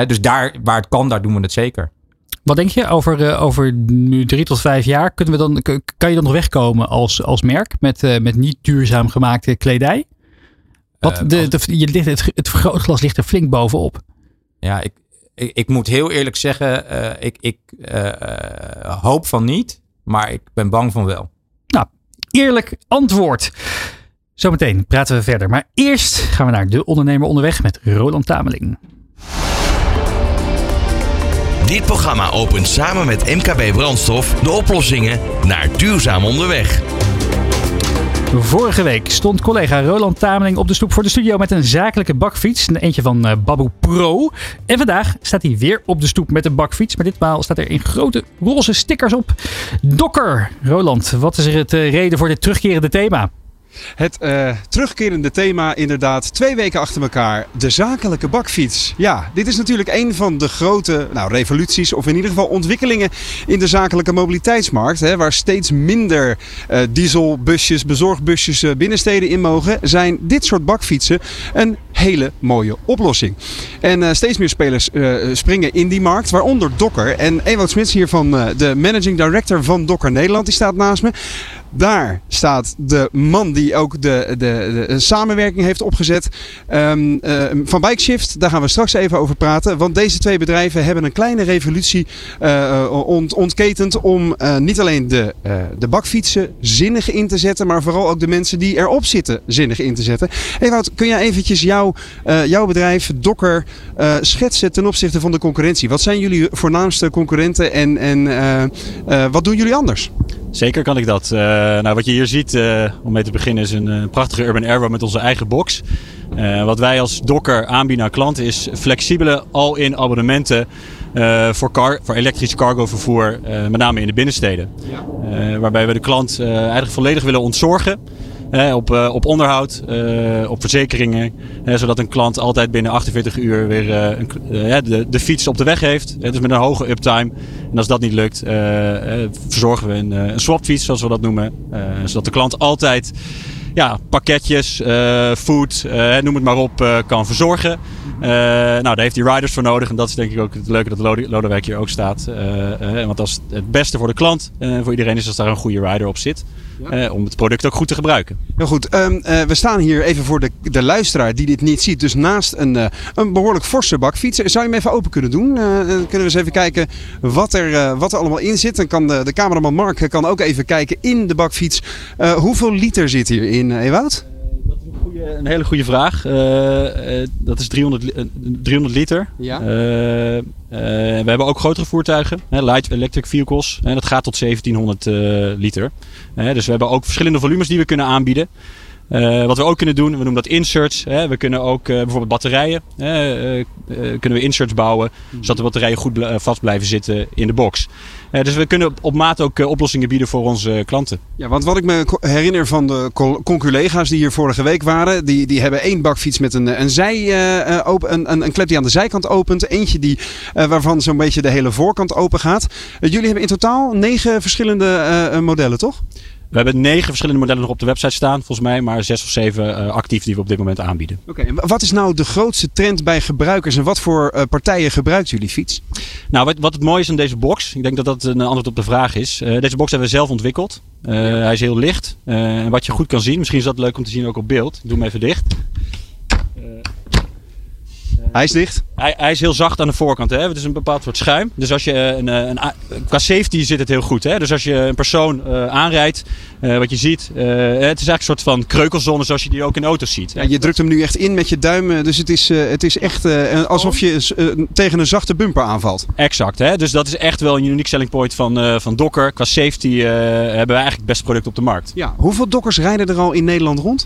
dus daar waar het kan, daar doen we het zeker. Wat denk je over, uh, over nu drie tot vijf jaar? Kunnen we dan, kan je dan nog wegkomen als, als merk met, uh, met niet duurzaam gemaakte kledij? Wat, uh, de, de, je ligt, het, het vergrootglas ligt er flink bovenop. Ja, ik, ik, ik moet heel eerlijk zeggen, ik, ik hoop van niet, maar ik ben bang van wel. Nou, eerlijk antwoord. Zometeen praten we verder. Maar eerst gaan we naar De Ondernemer Onderweg met Roland Tameling. Dit programma opent samen met MKB Brandstof de oplossingen naar duurzaam onderweg. Vorige week stond collega Roland Tameling op de stoep voor de studio met een zakelijke bakfiets. Een eentje van uh, Babu Pro. En vandaag staat hij weer op de stoep met een bakfiets. Maar ditmaal staat er in grote roze stickers op. Dokker. Roland, wat is er het uh, reden voor dit terugkerende thema? Het uh, terugkerende thema inderdaad twee weken achter elkaar. De zakelijke bakfiets. Ja, dit is natuurlijk een van de grote nou, revoluties of in ieder geval ontwikkelingen in de zakelijke mobiliteitsmarkt. Hè, waar steeds minder uh, dieselbusjes, bezorgbusjes uh, binnensteden in mogen. Zijn dit soort bakfietsen een hele mooie oplossing. En steeds meer spelers springen in die markt. Waaronder Dokker. En Ewout Smits hier van de managing director van Dokker Nederland. Die staat naast me. Daar staat de man die ook de, de, de samenwerking heeft opgezet um, uh, van Bikeshift. Daar gaan we straks even over praten. Want deze twee bedrijven hebben een kleine revolutie uh, ont, ontketend om uh, niet alleen de, de bakfietsen zinnig in te zetten, maar vooral ook de mensen die erop zitten zinnig in te zetten. Ewout, kun jij eventjes jouw, jouw bedrijf, Dokker, schetsen ten opzichte van de concurrentie? Wat zijn jullie voornaamste concurrenten en, en wat doen jullie anders? Zeker kan ik dat. Uh, nou, wat je hier ziet, uh, om mee te beginnen, is een, een prachtige Urban Airway met onze eigen box. Uh, wat wij als Docker aanbieden aan klanten is flexibele all-in abonnementen voor, car, voor elektrisch cargo vervoer, met name in de binnensteden. Ja. waarbij we de klant eigenlijk volledig willen ontzorgen op, uh, op onderhoud, uh, op verzekeringen. zodat een klant altijd binnen 48 uur weer uh, een, de, de fiets op de weg heeft. dus met een hoge uptime. En als dat niet lukt, verzorgen we een, een swapfiets, zoals we dat noemen. zodat de klant altijd ja, pakketjes, food, noem het maar op, kan verzorgen. nou, daar heeft hij riders voor nodig. En dat is denk ik ook het leuke dat Lodewijk hier ook staat. want als het beste voor de klant, voor iedereen is als daar een goede rider op zit. Eh, om het product ook goed te gebruiken. Heel goed. Um, uh, we staan hier even voor de, de luisteraar die dit niet ziet. Dus naast een, uh, een behoorlijk forse bakfiets. Zou je hem even open kunnen doen? dan kunnen we eens even kijken wat er, wat er allemaal in zit. Dan kan de, de cameraman Mark kan ook even kijken in de bakfiets. hoeveel liter zit hierin, Ewout? Een hele goede vraag. Uh, uh, dat is 300, 300 liter. Ja. Uh, we hebben ook grotere voertuigen, hè, light electric vehicles. En dat gaat tot 1700 liter. dus we hebben ook verschillende volumes die we kunnen aanbieden. Uh, wat we ook kunnen doen, we noemen dat inserts. Hè. We kunnen ook uh, bijvoorbeeld batterijen, uh, kunnen we inserts bouwen, mhm. zodat de batterijen goed vast blijven zitten in de box. Dus we kunnen op maat ook oplossingen bieden voor onze klanten. Ja, want wat ik me herinner van de conculega's die hier vorige week waren, die, die hebben één bakfiets met een, een, zij, open, een, een, een klep die aan de zijkant opent, eentje die, waarvan zo'n beetje de hele voorkant open gaat. jullie hebben in totaal negen verschillende modellen, toch? We hebben negen verschillende modellen nog op de website staan, volgens mij, maar zes of zeven uh, actief die we op dit moment aanbieden. Oké, okay, wat is nou de grootste trend bij gebruikers en wat voor uh, partijen gebruikt jullie fiets? Nou, wat, wat, het mooie is aan deze box, ik denk dat dat een antwoord op de vraag is. Uh, deze box hebben we zelf ontwikkeld. Ja. Hij is heel licht en wat je goed kan zien, misschien is dat leuk om te zien ook op beeld. Ik doe hem even dicht. Hij is dicht? Hij, hij, is heel zacht aan de voorkant. Hè? Het is een bepaald soort schuim. Dus als je een, een, qua safety zit het heel goed. Hè? Dus als je een persoon uh, aanrijdt, uh, wat je ziet, uh, het is eigenlijk een soort van kreukelzone zoals je die ook in auto's ziet. Ja, je drukt hem nu echt in met je duim. Dus het is, het is echt alsof je tegen een zachte bumper aanvalt. Exact. Hè? Dus dat is echt wel een unique selling point van, van Docker. Qua safety hebben we eigenlijk het beste product op de markt. Ja. Hoeveel Dockers rijden er al in Nederland rond?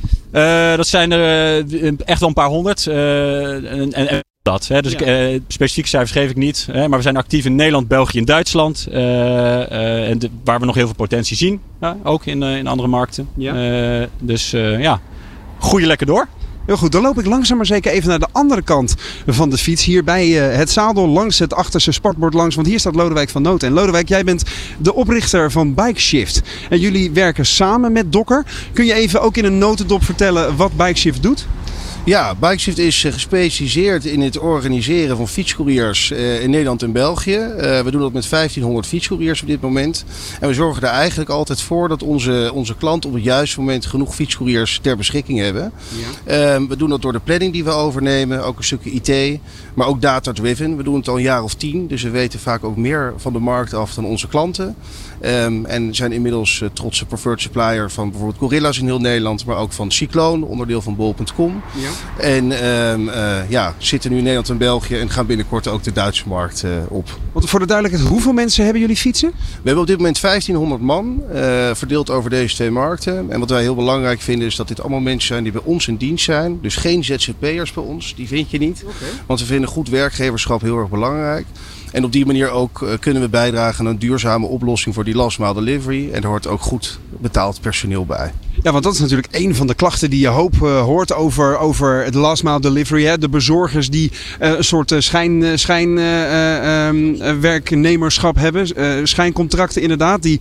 dat zijn er echt wel een paar honderd. en, en dat. Hè. Dus ja. ik, uh, specifieke cijfers geef ik niet. Hè. Maar we zijn actief in Nederland, België en Duitsland. Uh, uh, en de, waar we nog heel veel potentie zien. ook in, in andere markten. Ja. dus ja, groeien lekker door. Heel goed, dan loop ik langzaam maar zeker even naar de andere kant van de fiets. Hier bij het zadel, langs het achterste sportbord langs. Want hier staat Lodewijk van Noot. En Lodewijk, jij bent de oprichter van Bike Shift. En jullie werken samen met Dokker. Kun je even ook in een notendop vertellen wat Bike Shift doet? Ja, Bikeshift is eh, gespecialiseerd in het organiseren van fietscouriers eh, in Nederland en België. Eh, we doen dat met 1500 fietscouriers op dit moment. En we zorgen er eigenlijk altijd voor dat onze, onze klanten op het juiste moment genoeg fietscouriers ter beschikking hebben. Ja. Ehm, we doen dat door de planning die we overnemen, ook een stukje IT, maar ook data-driven. We doen het al een jaar of tien, dus we weten vaak ook meer van de markt af dan onze klanten. Um, en zijn inmiddels uh, trotse preferred supplier van bijvoorbeeld Gorilla's in heel Nederland, maar ook van Cycloon, onderdeel van Bol.com. Ja. En um, uh, ja, zitten nu in Nederland en België en gaan binnenkort ook de Duitse markt uh, op. Want voor de duidelijkheid, hoeveel mensen hebben jullie fietsen? We hebben op dit moment 1500 man, verdeeld over deze twee markten. En wat wij heel belangrijk vinden is dat dit allemaal mensen zijn die bij ons in dienst zijn. Dus geen ZZP'ers bij ons, die vind je niet. Okay. Want we vinden goed werkgeverschap heel erg belangrijk. En op die manier ook uh, kunnen we bijdragen aan een duurzame oplossing voor die last mile delivery. En er hoort ook goed betaald personeel bij. Ja, want dat is natuurlijk een van de klachten die je hoop uh, hoort over, over het last mile delivery. Hè? De bezorgers die uh, een soort schijn, schijnwerknemerschap um, hebben. schijncontracten inderdaad. Die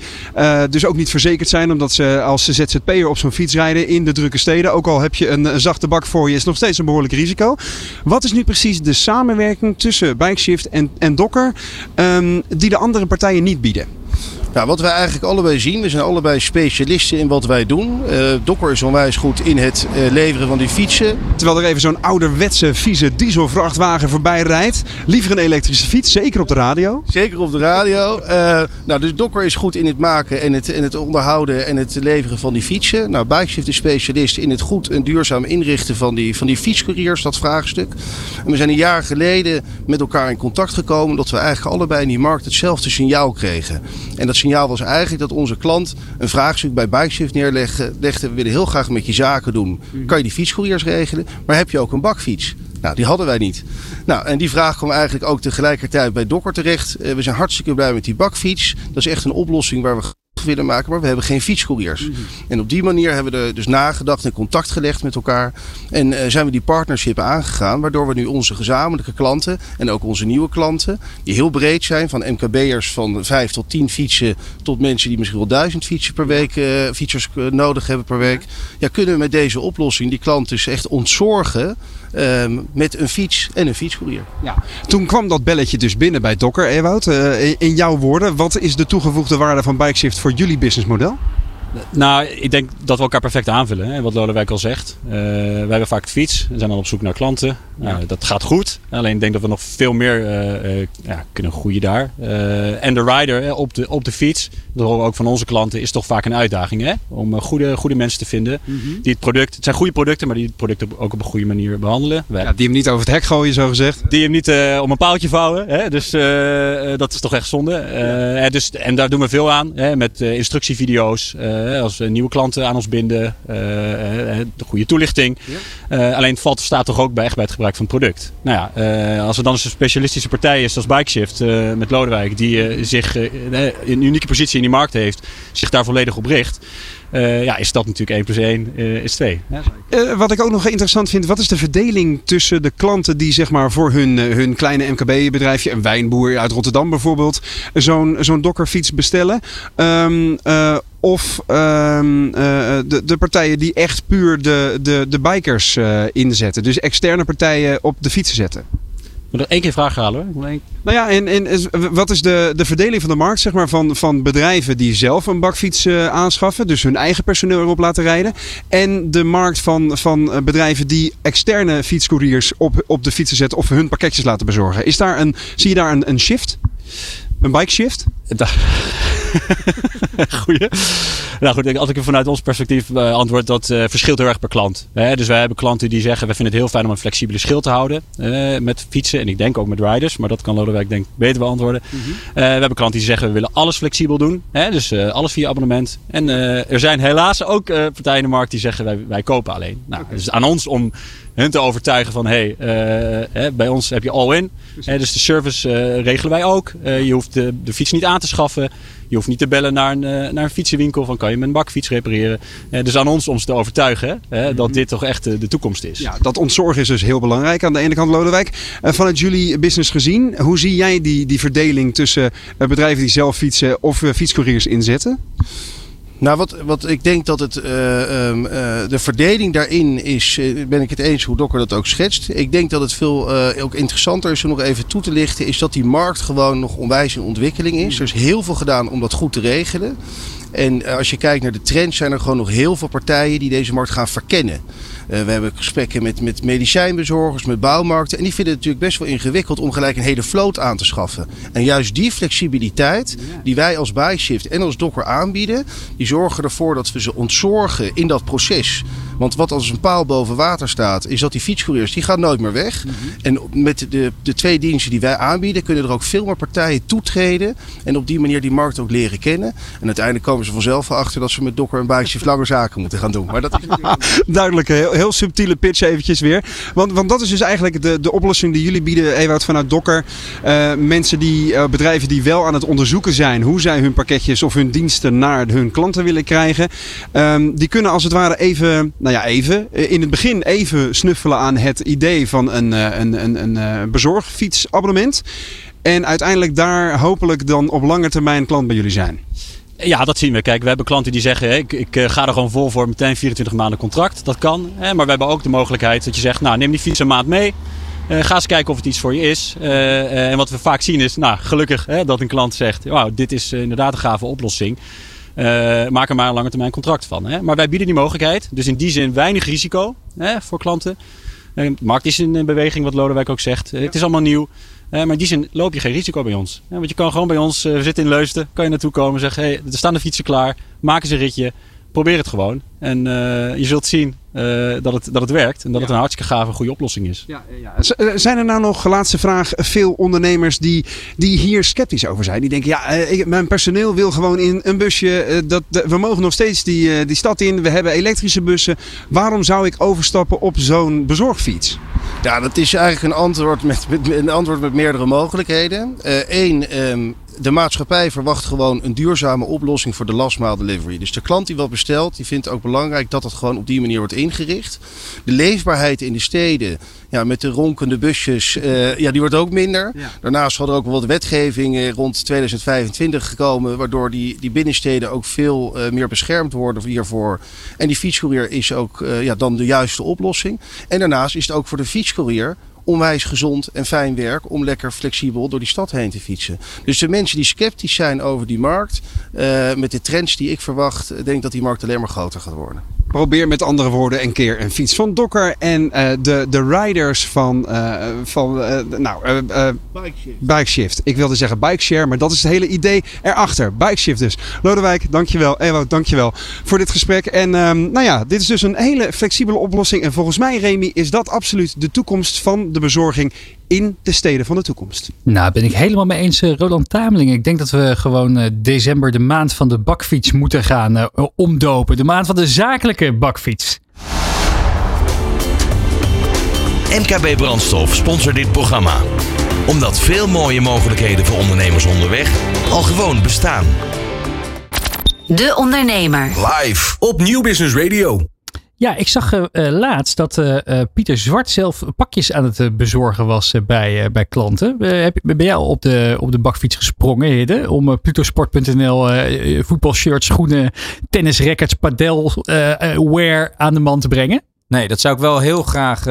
dus ook niet verzekerd zijn omdat ze als ZZP'er op zo'n fiets rijden in de drukke steden. Ook al heb je een, zachte bak voor je, is nog steeds een behoorlijk risico. Wat is nu precies de samenwerking tussen Bikeshift en, en Docker? um, die de andere partijen niet bieden. Nou, wat wij eigenlijk allebei zien, we zijn allebei specialisten in wat wij doen. Uh, Dokker is onwijs goed in het uh, leveren van die fietsen. Terwijl er even zo'n ouderwetse, vieze dieselvrachtwagen voorbij rijdt. Liever een elektrische fiets, zeker op de radio. Zeker op de radio. Uh, nou, dus Dokker is goed in het maken en het, en het onderhouden en het leveren van die fietsen. Nou, Bikeshift is specialist in het goed en duurzaam inrichten van die, van die fietscouriers, dat vraagstuk. En we zijn een jaar geleden met elkaar in contact gekomen dat we eigenlijk allebei in die markt hetzelfde signaal kregen. En dat signaal was eigenlijk dat onze klant een vraagstuk bij Bikeshift neerlegde. legde, We willen heel graag met je zaken doen. Kan je die fietscouriers regelen? Maar heb je ook een bakfiets? Nou, die hadden wij niet. Nou, en die vraag kwam eigenlijk ook tegelijkertijd bij Dokker terecht. Eh, we zijn hartstikke blij met die bakfiets. Dat is echt een oplossing waar we willen maken, maar we hebben geen fietscouriers. En op die manier hebben we er dus nagedacht en contact gelegd met elkaar. En eh, zijn we die partnership aangegaan, waardoor we nu onze gezamenlijke klanten en ook onze nieuwe klanten, die heel breed zijn, van MKB'ers van 5 tot 10 fietsen tot mensen die misschien wel 1000 fietsen per week, eh, fietsers eh, nodig hebben per week. Ja, kunnen we met deze oplossing die klant dus echt ontzorgen ehm, met een fiets en een fietscourier. Ja. Toen kwam dat belletje dus binnen bij Dokker, Ewout. Eh, in jouw woorden, wat is de toegevoegde waarde van Bikeshift voor jullie businessmodel? Nou, ik denk dat we elkaar perfect aanvullen. Hè, wat Lodewijk al zegt. Uh, wij hebben vaak de fiets. We zijn dan op zoek naar klanten. Nou, dat gaat goed. Alleen ik denk dat we nog veel meer uh, uh, ja, kunnen groeien daar. en de rider op, de, op de fiets. Dat horen we ook van onze klanten. Is toch vaak een uitdaging. Hè? Om goede, goede mensen te vinden. Mhm. Die het product. Het zijn goede producten. Maar die het product ook op een goede manier behandelen. Ja, die hem niet over het hek gooien zo gezegd. Die hem niet om een paaltje vouwen. Hè? Dus dat is toch echt zonde. dus, en daar doen we veel aan. Hè? Met instructievideo's als we nieuwe klanten aan ons binden, de goede toelichting. alleen het valt staat toch ook bij, echt bij het gebruik van het product. Nou ja, als er dan een specialistische partij is als Bikeshift met Lodewijk, die zich in een unieke positie in die markt heeft, zich daar volledig op richt. Uh, ja, is dat natuurlijk 1 plus 1 uh, is 2. Ja, uh, wat ik ook nog interessant vind, wat is de verdeling tussen de klanten die zeg maar voor hun, hun kleine MKB-bedrijfje, een wijnboer uit Rotterdam bijvoorbeeld, zo'n zo'n dokkerfiets bestellen? Um, of um, de, de partijen die echt puur de, de, de bikers inzetten. Dus externe partijen op de fietsen zetten. Moet nog één keer vraag halen hoor. Nou ja, en, en wat is de, de verdeling van de markt zeg maar, van, van bedrijven die zelf een bakfiets uh, aanschaffen, dus hun eigen personeel erop laten rijden, en de markt van, van bedrijven die externe fietscouriers op, op de fietsen zetten of hun pakketjes laten bezorgen? Is daar een, zie je daar een, een shift? Een bike shift? Goeie. Nou goed, als ik vanuit ons perspectief uh, antwoord, dat uh, verschilt heel erg per klant. Hè? Dus wij hebben klanten die zeggen, we vinden het heel fijn om een flexibele schil te houden uh, met fietsen. En ik denk ook met riders, maar dat kan Lodewijk denk beter beantwoorden. Mm -hmm. we hebben klanten die zeggen, we willen alles flexibel doen. Hè? Dus alles via abonnement. En er zijn helaas ook partijen in de markt die zeggen, wij, wij kopen alleen. Nou, okay. Dus aan ons om hun te overtuigen van hey, uh, bij ons heb je all-in. dus de service uh, regelen wij ook. je hoeft de, de, fiets niet aan te schaffen. Je hoeft niet te bellen naar een, naar een fietsenwinkel van kan je mijn bakfiets repareren. dus aan ons om ze te overtuigen hè, dat dit toch echt de toekomst is. Ja, dat ontzorgen is dus heel belangrijk aan de ene kant Lodewijk. vanuit jullie business gezien, hoe zie jij die, die verdeling tussen bedrijven die zelf fietsen of fietscouriers inzetten? Nou, wat, wat ik denk dat het, uh, uh, de verdeling daarin is, uh, ben ik het eens hoe Dokker dat ook schetst. Ik denk dat het veel ook interessanter is om nog even toe te lichten, is dat die markt gewoon nog onwijs in ontwikkeling is. Er is heel veel gedaan om dat goed te regelen. En als je kijkt naar de trends, zijn er gewoon nog heel veel partijen die deze markt gaan verkennen. Uh, we hebben gesprekken met, met medicijnbezorgers, met bouwmarkten. En die vinden het natuurlijk best wel ingewikkeld om gelijk een hele vloot aan te schaffen. En juist die flexibiliteit die wij als Byshift en als Docker aanbieden, die zorgen ervoor dat we ze ontzorgen in dat proces. Want wat als een paal boven water staat, is dat die fietscouriers die gaan nooit meer weg. Mm -hmm. En met de, de twee diensten die wij aanbieden, kunnen er ook veel meer partijen toetreden. En op die manier die markt ook leren kennen. En uiteindelijk komen ze vanzelf achter dat ze met Docker en Byshift langer zaken moeten gaan doen. Maar dat is duidelijk heel, heel subtiele pitch eventjes weer. Want, want dat is dus eigenlijk de, de oplossing die jullie bieden, Ewout, vanuit Docker. Uh, mensen die, uh, bedrijven die wel aan het onderzoeken zijn hoe zij hun pakketjes of hun diensten naar hun klanten willen krijgen. Um, die kunnen als het ware even, nou ja, even, in het begin even snuffelen aan het idee van een, een, een, een bezorgfietsabonnement. En uiteindelijk daar hopelijk dan op lange termijn klant bij jullie zijn. Ja, dat zien we. Kijk, we hebben klanten die zeggen: ik, ik ga er gewoon vol voor meteen 24 maanden contract. Dat kan. Hè? Maar we hebben ook de mogelijkheid dat je zegt: Nou, neem die fiets een maand mee. Uh, ga eens kijken of het iets voor je is. Uh, en wat we vaak zien is, nou, gelukkig hè, dat een klant zegt: Wauw, dit is inderdaad een gave oplossing. maak er maar een lange termijn contract van. Hè? Maar wij bieden die mogelijkheid. Dus in die zin weinig risico hè, voor klanten. de markt is in beweging, wat Lodewijk ook zegt. Het is allemaal nieuw. Uh, maar in die zin loop je geen risico bij ons. Ja, want je kan gewoon bij ons, uh, we zitten in Leusden, kan je naartoe komen en zeggen: hey, er staan de fietsen klaar, maak eens een ritje. probeer het gewoon. En eh, je zult zien eh, dat, het, dat het werkt. En dat het een hartstikke gave, goede oplossing is. Ja, ja. Eh, Zijn er nou nog, laatste vraag, veel ondernemers die, die hier sceptisch over zijn? Die denken, ja, eh, ik, mijn personeel wil gewoon in een busje. eh, dat, de- we mogen nog steeds die, eh, die stad in. We hebben elektrische bussen. Waarom zou ik overstappen op zo'n bezorgfiets? Ja, dat is eigenlijk een antwoord met, een antwoord met meerdere mogelijkheden. Eén, de maatschappij verwacht gewoon een duurzame oplossing voor de last mile delivery. Dus de klant die wat bestelt, die vindt ook belangrijk dat het gewoon op die manier wordt ingericht. De leefbaarheid in de steden, ja, met de ronkende busjes, eh, ja, die wordt ook minder. Daarnaast zal er ook wel wat wetgeving rond 2025 gekomen, waardoor die, die binnensteden ook veel eh, meer beschermd worden hiervoor. En die fietscourier is ook eh, ja, dan de juiste oplossing. En daarnaast is het ook voor de fietscourier onwijs gezond en fijn werk om lekker flexibel door die stad heen te fietsen. Dus de mensen die sceptisch zijn over die markt, eh, met de trends die ik verwacht, denk ik dat die markt alleen maar groter gaat worden. Probeer met andere woorden een keer een fiets van Dokker en eh, de, de riders van, eh, van eh, nou, eh, eh, Bikeshift. Ik wilde zeggen Bikeshare, maar dat is het hele idee erachter. Bikeshift dus. Lodewijk, dankjewel. Ewout, dankjewel voor dit gesprek. En ehm, nou ja, dit is dus een hele flexibele oplossing. En volgens mij, Remy, is dat absoluut de toekomst van de bezorging in de steden van de toekomst. Nou, ben ik helemaal mee eens, eh, Roland Tameling. Ik denk dat we gewoon eh, december de maand van de bakfiets moeten gaan eh, omdopen. De maand van de zakelijke bakfiets. MKB Brandstof sponsort dit programma. Omdat veel mooie mogelijkheden voor ondernemers onderweg al gewoon bestaan. De Ondernemer. Live op Nieuw Business Radio. Ja, ik zag eh, eh, laatst dat eh, Pieter Zwart zelf pakjes aan het bezorgen was bij, bij klanten. Heb, ben jij al op de, op de bakfiets gesprongen, Hidde? Om uh, plutosport.nl voetbalshirts, schoenen, tennisrackets, padel, wear aan de man te brengen? Nee, dat zou ik wel heel graag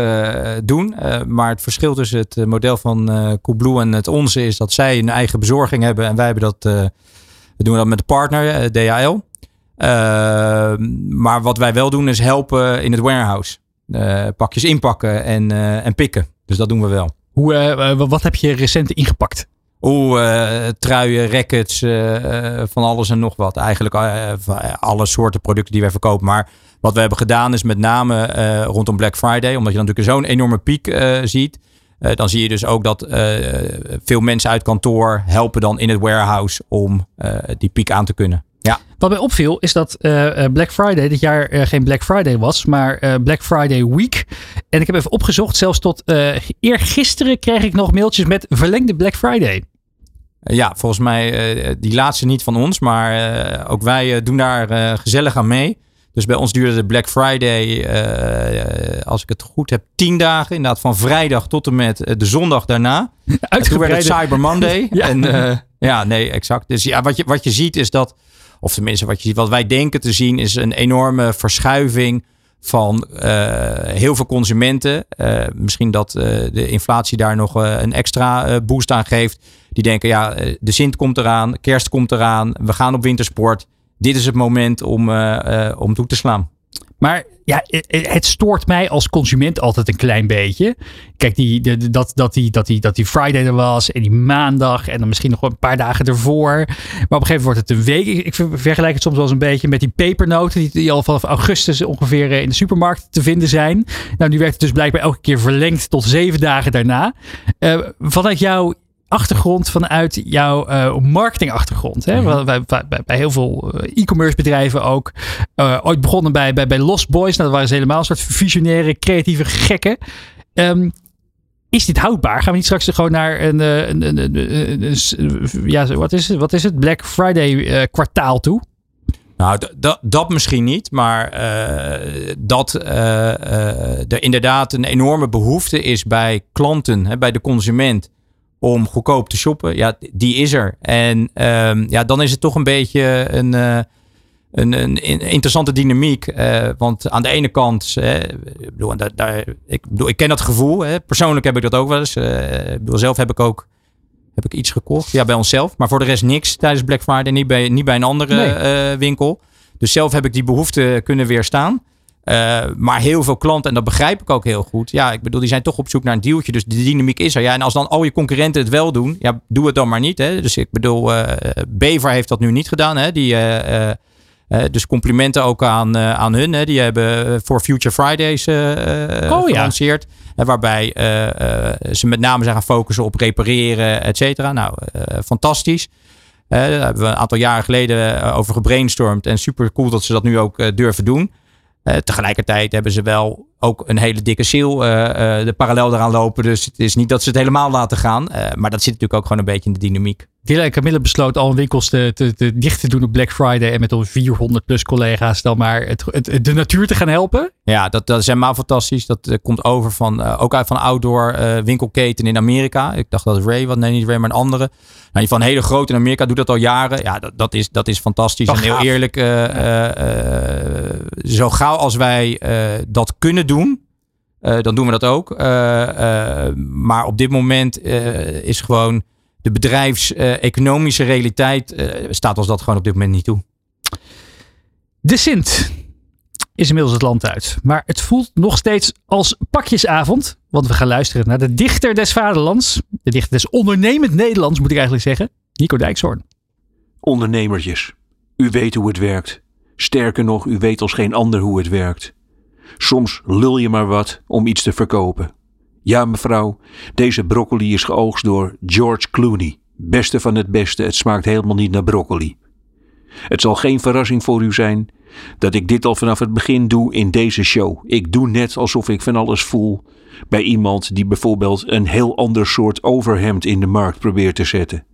doen. Maar het verschil tussen het model van eh Coolblue en het onze is dat zij een eigen bezorging hebben. En wij hebben dat, we doen dat met de partner, DHL. Eh, maar wat wij wel doen is helpen in het warehouse. Eh, pakjes inpakken en, eh, en pikken. Dus dat doen we wel. Hoe, eh, wat heb je recent ingepakt? Oeh, eh, truien, rackets, van alles en nog wat. Eigenlijk alle soorten producten die wij verkopen. Maar wat we hebben gedaan is met name rondom Black Friday. Omdat je dan natuurlijk zo'n enorme piek ziet. Dan zie je dus ook dat veel mensen uit kantoor helpen dan in het warehouse om die piek aan te kunnen. Ja. Wat mij opviel is dat eh, eh, Black Friday dit jaar eh, geen Black Friday was, maar Black Friday Week. En ik heb even opgezocht, zelfs tot eergisteren kreeg ik nog mailtjes met verlengde Black Friday. Ja, volgens mij die laatste niet van ons. Maar ook wij doen daar gezellig aan mee. Dus bij ons duurde de Black Friday, als ik het goed heb, tien dagen. Inderdaad, van vrijdag tot en met de zondag daarna. En toen werd het Cyber Monday. Ja. En ja, nee, exact. Dus ja, wat je, wat je ziet is dat, of tenminste wat je wat wij denken te zien, is een enorme verschuiving van eh, heel veel consumenten. Eh, misschien dat eh, de inflatie daar nog een extra boost aan geeft. Die denken, ja, de Sint komt eraan, kerst komt eraan, we gaan op wintersport. Dit is het moment om, om toe te slaan. Maar ja, eh, eh, het stoort mij als consument altijd een klein beetje. Kijk, die, dat, dat, die, dat, die, dat die Friday er was en die maandag en dan misschien nog een paar dagen ervoor. Maar op een gegeven moment wordt het een week. Ik, ik ver- vergelijk het soms wel eens een beetje met die pepernoten die, die al vanaf augustus ongeveer eh, in de supermarkt te vinden zijn. Nou, nu werd het dus blijkbaar elke keer verlengd tot zeven dagen daarna. Eh, vanuit jouw achtergrond, vanuit jouw eh, marketingachtergrond. Hè? Wel, bij, bij, bij heel veel eh, e-commerce bedrijven ook. Eh, ooit begonnen bij, bij, bij Lost Boys. Nou, dat waren ze helemaal een soort visionaire, creatieve gekken. Ehm, is dit houdbaar? Gaan we niet straks gewoon naar een, een, een, ja, wat is het? Wat is het? Black Friday kwartaal toe? Nou, dat- dat misschien niet, maar dat eh, er inderdaad een enorme behoefte is bij klanten, hè, bij de consument, om goedkoop te shoppen. Ja, die is er. En ehm, ja, dan is het toch een beetje een, eh, een, een in- interessante dynamiek. eh, want aan de ene kant, hè, ik, bedoel, daar, ik, bedoel, ik ken dat gevoel. Hè, persoonlijk heb ik dat ook wel eens. eh, ik bedoel, zelf heb ik ook heb ik iets gekocht. Ja, bij onszelf. Maar voor de rest niks tijdens Black Friday. Niet bij, niet bij een andere Nee. eh, winkel. Dus zelf heb ik die behoefte kunnen weerstaan. Eh, maar heel veel klanten, en dat begrijp ik ook heel goed. Ja, ik bedoel, die zijn toch op zoek naar een dealtje. Dus de dynamiek is er. Ja, en als dan al je concurrenten het wel doen, ja, doe het dan maar niet. Hè. Dus ik bedoel, eh Bever heeft dat nu niet gedaan. Hè. Die, eh, dus complimenten ook aan, aan hun. Hè. Die hebben voor Future Fridays Oh, gelanceerd. Waarbij ze met name zijn gaan focussen op repareren, et cetera. Nou, fantastisch. Daar hebben we een aantal jaren geleden over gebrainstormd. En super cool dat ze dat nu ook durven doen. Eh, tegelijkertijd hebben ze wel ook een hele dikke seal eh, eh, de parallel eraan lopen. Dus het is niet dat ze het helemaal laten gaan. Eh, maar dat zit natuurlijk ook gewoon een beetje in de dynamiek. Dilla en Camille besloot al winkels te, te, te dicht te doen op Black Friday. En met al 400 plus collega's dan maar het, het, de natuur te gaan helpen. Ja, dat, dat is helemaal fantastisch. Dat komt over van, ook uit van outdoor winkelketen in Amerika. Ik dacht dat Ray, wat nee niet Ray, maar een andere. Nou, van hele grote in Amerika doet dat al jaren. Ja, dat, dat, is, dat is fantastisch. En heel gaaf. eerlijk, zo gauw als wij dat kunnen doen, eh, dan doen we dat ook. Eh, eh, maar op dit moment eh, is gewoon de bedrijfseconomische realiteit eh, staat ons dat gewoon op dit moment niet toe. De Sint is inmiddels het land uit. Maar het voelt nog steeds als pakjesavond. Want we gaan luisteren naar de dichter des vaderlands. De dichter des ondernemend Nederlands moet ik eigenlijk zeggen. Nico Dijkshoorn. Ondernemertjes, u weet hoe het werkt. Sterker nog, u weet als geen ander hoe het werkt. Soms lul je maar wat om iets te verkopen. Ja, mevrouw, deze broccoli is geoogst door George Clooney. Beste van het beste, het smaakt helemaal niet naar broccoli. Het zal geen verrassing voor u zijn dat ik dit al vanaf het begin doe in deze show. Ik doe net alsof ik van alles voel bij iemand die bijvoorbeeld een heel ander soort overhemd in de markt probeert te zetten.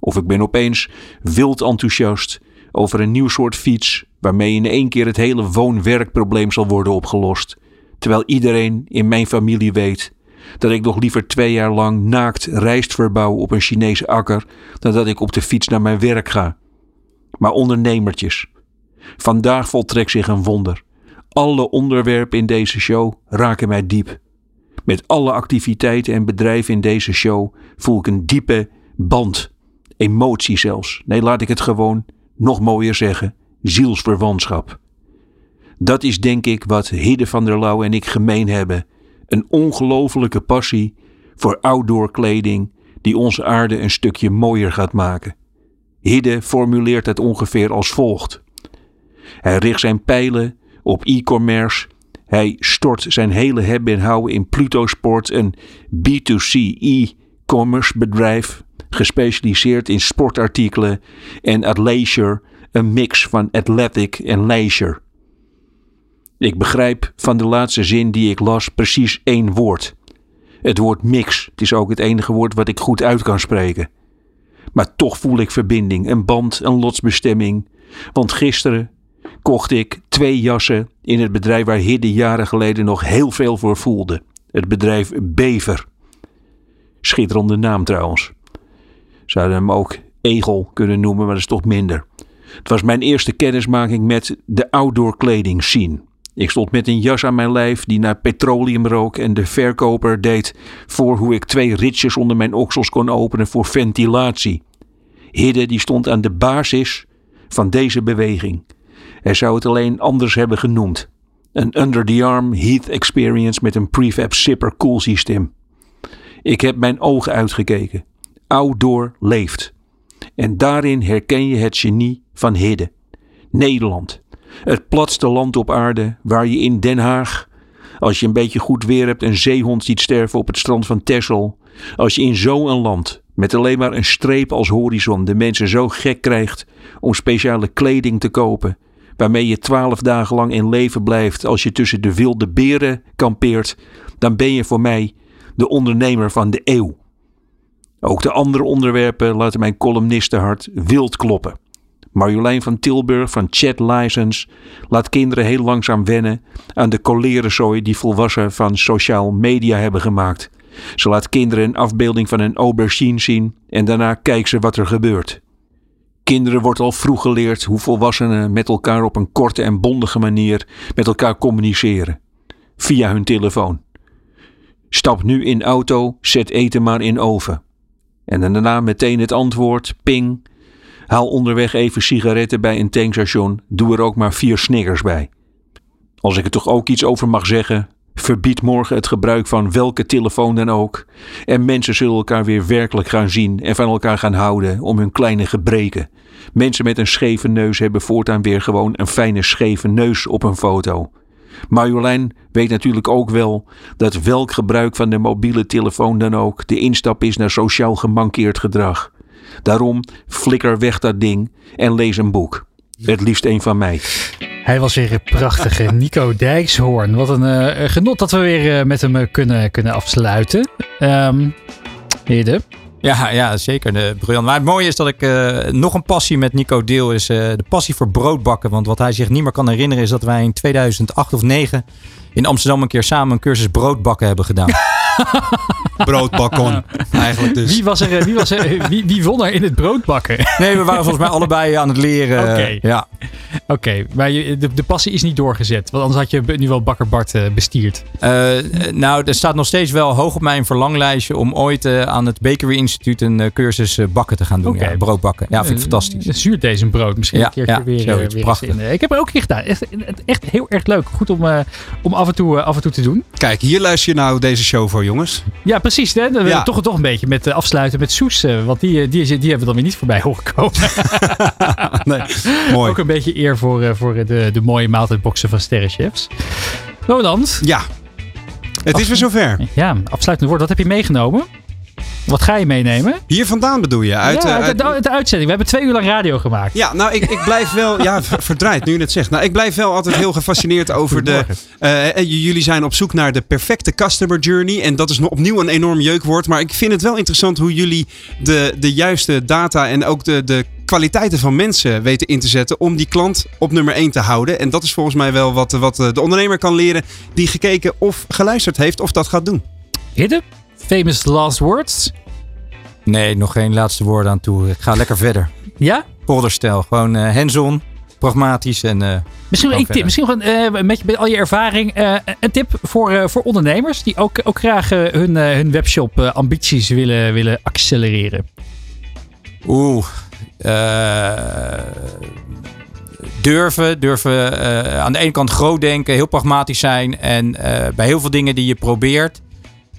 Of ik ben opeens wild enthousiast over een nieuw soort fiets waarmee in één keer het hele woon-werkprobleem zal worden opgelost. Terwijl iedereen in mijn familie weet dat ik nog liever twee jaar lang naakt rijst verbouw op een Chinese akker dan dat ik op de fiets naar mijn werk ga. Maar ondernemertjes, vandaag voltrekt zich een wonder. Alle onderwerpen in deze show raken mij diep. Met alle activiteiten en bedrijven in deze show voel ik een diepe band emotie zelfs. Nee, laat ik het gewoon nog mooier zeggen: zielsverwantschap. Dat is denk ik wat Hidde van der Lauw en ik gemeen hebben: een ongelofelijke passie voor outdoor kleding die onze aarde een stukje mooier gaat maken. Hidde formuleert het ongeveer als volgt: Hij richt zijn pijlen op e-commerce. Hij stort zijn hele hebben en houden in Pluto Sport, een B2C e-commerce bedrijf gespecialiseerd in sportartikelen en athleisure, een mix van athletic en leisure. Ik begrijp van de laatste zin die ik las precies één woord. Het woord mix. Het is ook het enige woord wat ik goed uit kan spreken. Maar toch voel ik verbinding, een band, een lotsbestemming. Want gisteren kocht ik twee jassen in het bedrijf waar Hidde jaren geleden nog heel veel voor voelde. Het bedrijf Bever. Schitterende naam trouwens. Zouden hem ook Egel kunnen noemen, maar dat is toch minder. Het was mijn eerste kennismaking met de outdoor kleding scene. Ik stond met een jas aan mijn lijf die naar petroleum rook en de verkoper deed voor hoe ik twee ritjes onder mijn oksels kon openen voor ventilatie. Hidde die stond aan de basis van deze beweging. Hij zou het alleen anders hebben genoemd. Een under-the-arm heat experience met een prefab zipper koelsysteem. Ik heb mijn ogen uitgekeken. Outdoor leeft. En daarin herken je het genie van Hidde. Nederland. Het platste land op aarde waar je in Den Haag, als je een beetje goed weer hebt, een zeehond ziet sterven op het strand van Texel. Als je in zo'n land met alleen maar een streep als horizon de mensen zo gek krijgt om speciale kleding te kopen, waarmee je twaalf dagen lang in leven blijft als je tussen de wilde beren kampeert, dan ben je voor mij de ondernemer van de eeuw. Ook de andere onderwerpen laten mijn columnistenhart wild kloppen. Marjolein van Tilburg van Chat License laat kinderen heel langzaam wennen aan de kolerenzooi die volwassenen van sociaal media hebben gemaakt. Ze laat kinderen een afbeelding van een aubergine zien en daarna kijkt ze wat er gebeurt. Kinderen wordt al vroeg geleerd hoe volwassenen met elkaar op een korte en bondige manier met elkaar communiceren. Via hun telefoon. Stap nu in auto, zet eten maar in oven. En daarna meteen het antwoord, ping. Haal onderweg even sigaretten bij een tankstation, doe er ook maar vier snickers bij. Als ik er toch ook iets over mag zeggen, Verbied morgen het gebruik van welke telefoon dan ook. En mensen zullen elkaar weer werkelijk gaan zien en van elkaar gaan houden om hun kleine gebreken. Mensen met een scheve neus hebben voortaan weer gewoon een fijne scheve neus op een foto. Marjolein weet natuurlijk ook wel dat welk gebruik van de mobiele telefoon dan ook de instap is naar sociaal gemankeerd gedrag. Daarom flikker weg dat ding en lees een boek. Het liefst een van mij. Hij was weer een prachtige Nico Dijkshoorn. Wat een eh, genot dat we weer eh, met hem eh, kunnen, kunnen afsluiten. Hidde. Ja, ja, zeker. De, briljant. Maar het mooie is dat ik eh, nog een passie met Nico deel. Is eh, de passie voor broodbakken. Want wat hij zich niet meer kan herinneren is dat wij in 2008 of 9 in Amsterdam een keer samen een cursus broodbakken hebben gedaan. Broodbakkon. Eigenlijk dus. Wie, was er, eh, wie, was er, wie, wie won er in het broodbakken? Nee, we waren volgens mij allebei aan het leren. Oké. Ja. Oké, maar je, de, de passie is niet doorgezet. Want anders had je nu wel Bakker Bart eh, bestierd. Eh, nou, er staat nog steeds wel hoog op mijn verlanglijstje om ooit eh, aan het Bakery Instituut een eh, cursus eh, bakken te gaan doen. Ja, broodbakken. Ja, vind ik Eh, fantastisch. Zuurt deze brood. Misschien Ja, een keertje ja, weer, eh, zoiets. weer Prachtig. eens in. Eh, Ik heb er ook een keer gedaan. Echt, echt heel erg leuk. Goed om, eh, om af, en toe, eh, af en toe te doen. Kijk, hier luister je nou deze show voor, jongens. Ja, precies. Hè? Dan Ja. Toch, toch een beetje met eh, afsluiten met Soes. eh, want die, die, die hebben we dan weer niet voorbij horen komen. Nee, mooi. Ook een beetje eer voor, voor de, de mooie maaltijdboxen van Sterrenchefs. Roland. Ja, het is weer zover. Ja, afsluitend woord. Wat heb je meegenomen? Wat ga je meenemen? Hier vandaan bedoel je? Uit, ja, eh, uit, uit- de, uitzending. We hebben twee uur lang radio gemaakt. Ja, nou, ik, ik blijf wel... Ja, ver- verdraaid nu je het zegt. Nou, ik blijf wel altijd heel gefascineerd over de... j- jullie zijn op zoek naar de perfecte customer journey. En dat is nog opnieuw een enorm jeukwoord. Maar ik vind het wel interessant hoe jullie de, de juiste data en ook de, de kwaliteiten van mensen weten in te zetten om die klant op nummer 1 te houden. En dat is volgens mij wel wat, wat de ondernemer kan leren die gekeken of geluisterd heeft of dat gaat doen. Hidde? Famous last words? Nee, nog geen laatste woorden aan toe. Ik ga lekker verder. Ja? Polderstijl. Gewoon eh hands-on, pragmatisch en... eh, Misschien één tip. Misschien gewoon eh, met, met al je ervaring. een tip voor, voor ondernemers die ook, ook graag hun, hun webshop eh, ambities willen, willen accelereren. Oeh. eh, durven. Durven aan de ene kant groot denken, heel pragmatisch zijn. En bij heel veel dingen die je probeert.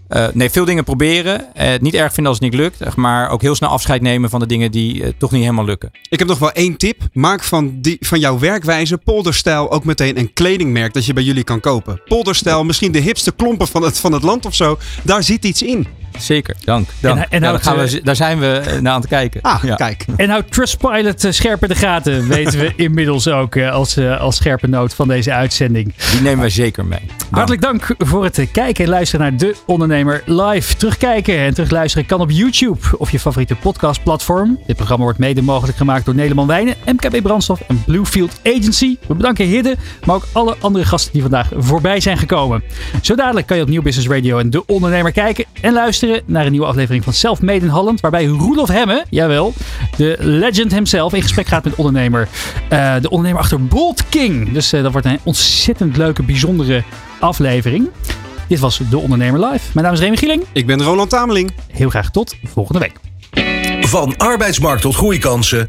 Eh, nee, veel dingen proberen. het niet erg vinden als het niet lukt. Maar ook heel snel afscheid nemen van de dingen die eh, toch niet helemaal lukken. Ik heb nog wel één tip. Maak van, die, van jouw werkwijze Polderstijl ook meteen een kledingmerk dat je bij jullie kan kopen. Polderstijl, misschien de hipste klompen van het, van het land of zo. Daar zit iets in. Zeker, dank. dank. En- en Ja, daar, gaan we, daar zijn we eh, naar aan het kijken. Ah, Ja. kijk. En houdt Trustpilot eh, scherp in de gaten, weten we inmiddels ook eh, als, als scherpe noot van deze uitzending. Die nemen wij zeker mee. Dank. Hartelijk dank voor het kijken en luisteren naar De Ondernemer live. Terugkijken en terugluisteren kan op YouTube of je favoriete podcastplatform. Dit programma wordt mede mogelijk gemaakt door Nederland Wijnen, MKB Brandstof en Bluefield Agency. We bedanken Hidde, maar ook alle andere gasten die vandaag voorbij zijn gekomen. Zo dadelijk kan je op Nieuw Business Radio en De Ondernemer kijken en luisteren naar een nieuwe aflevering van Selfmade in Holland. Waarbij Roelof Hemme, jawel, de legend himself, in gesprek gaat met ondernemer. eh, de ondernemer achter Bolt King. Dus eh, dat wordt een ontzettend leuke, bijzondere aflevering. Dit was De Ondernemer Live. Mijn naam is Remy Gieling. Ik ben Roland Tameling. Heel graag tot volgende week. Van arbeidsmarkt tot groeikansen.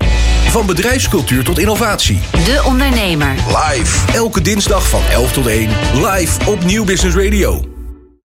Van bedrijfscultuur tot innovatie. De Ondernemer. Live. Elke dinsdag van 11 tot 1. Live op Nieuw Business Radio.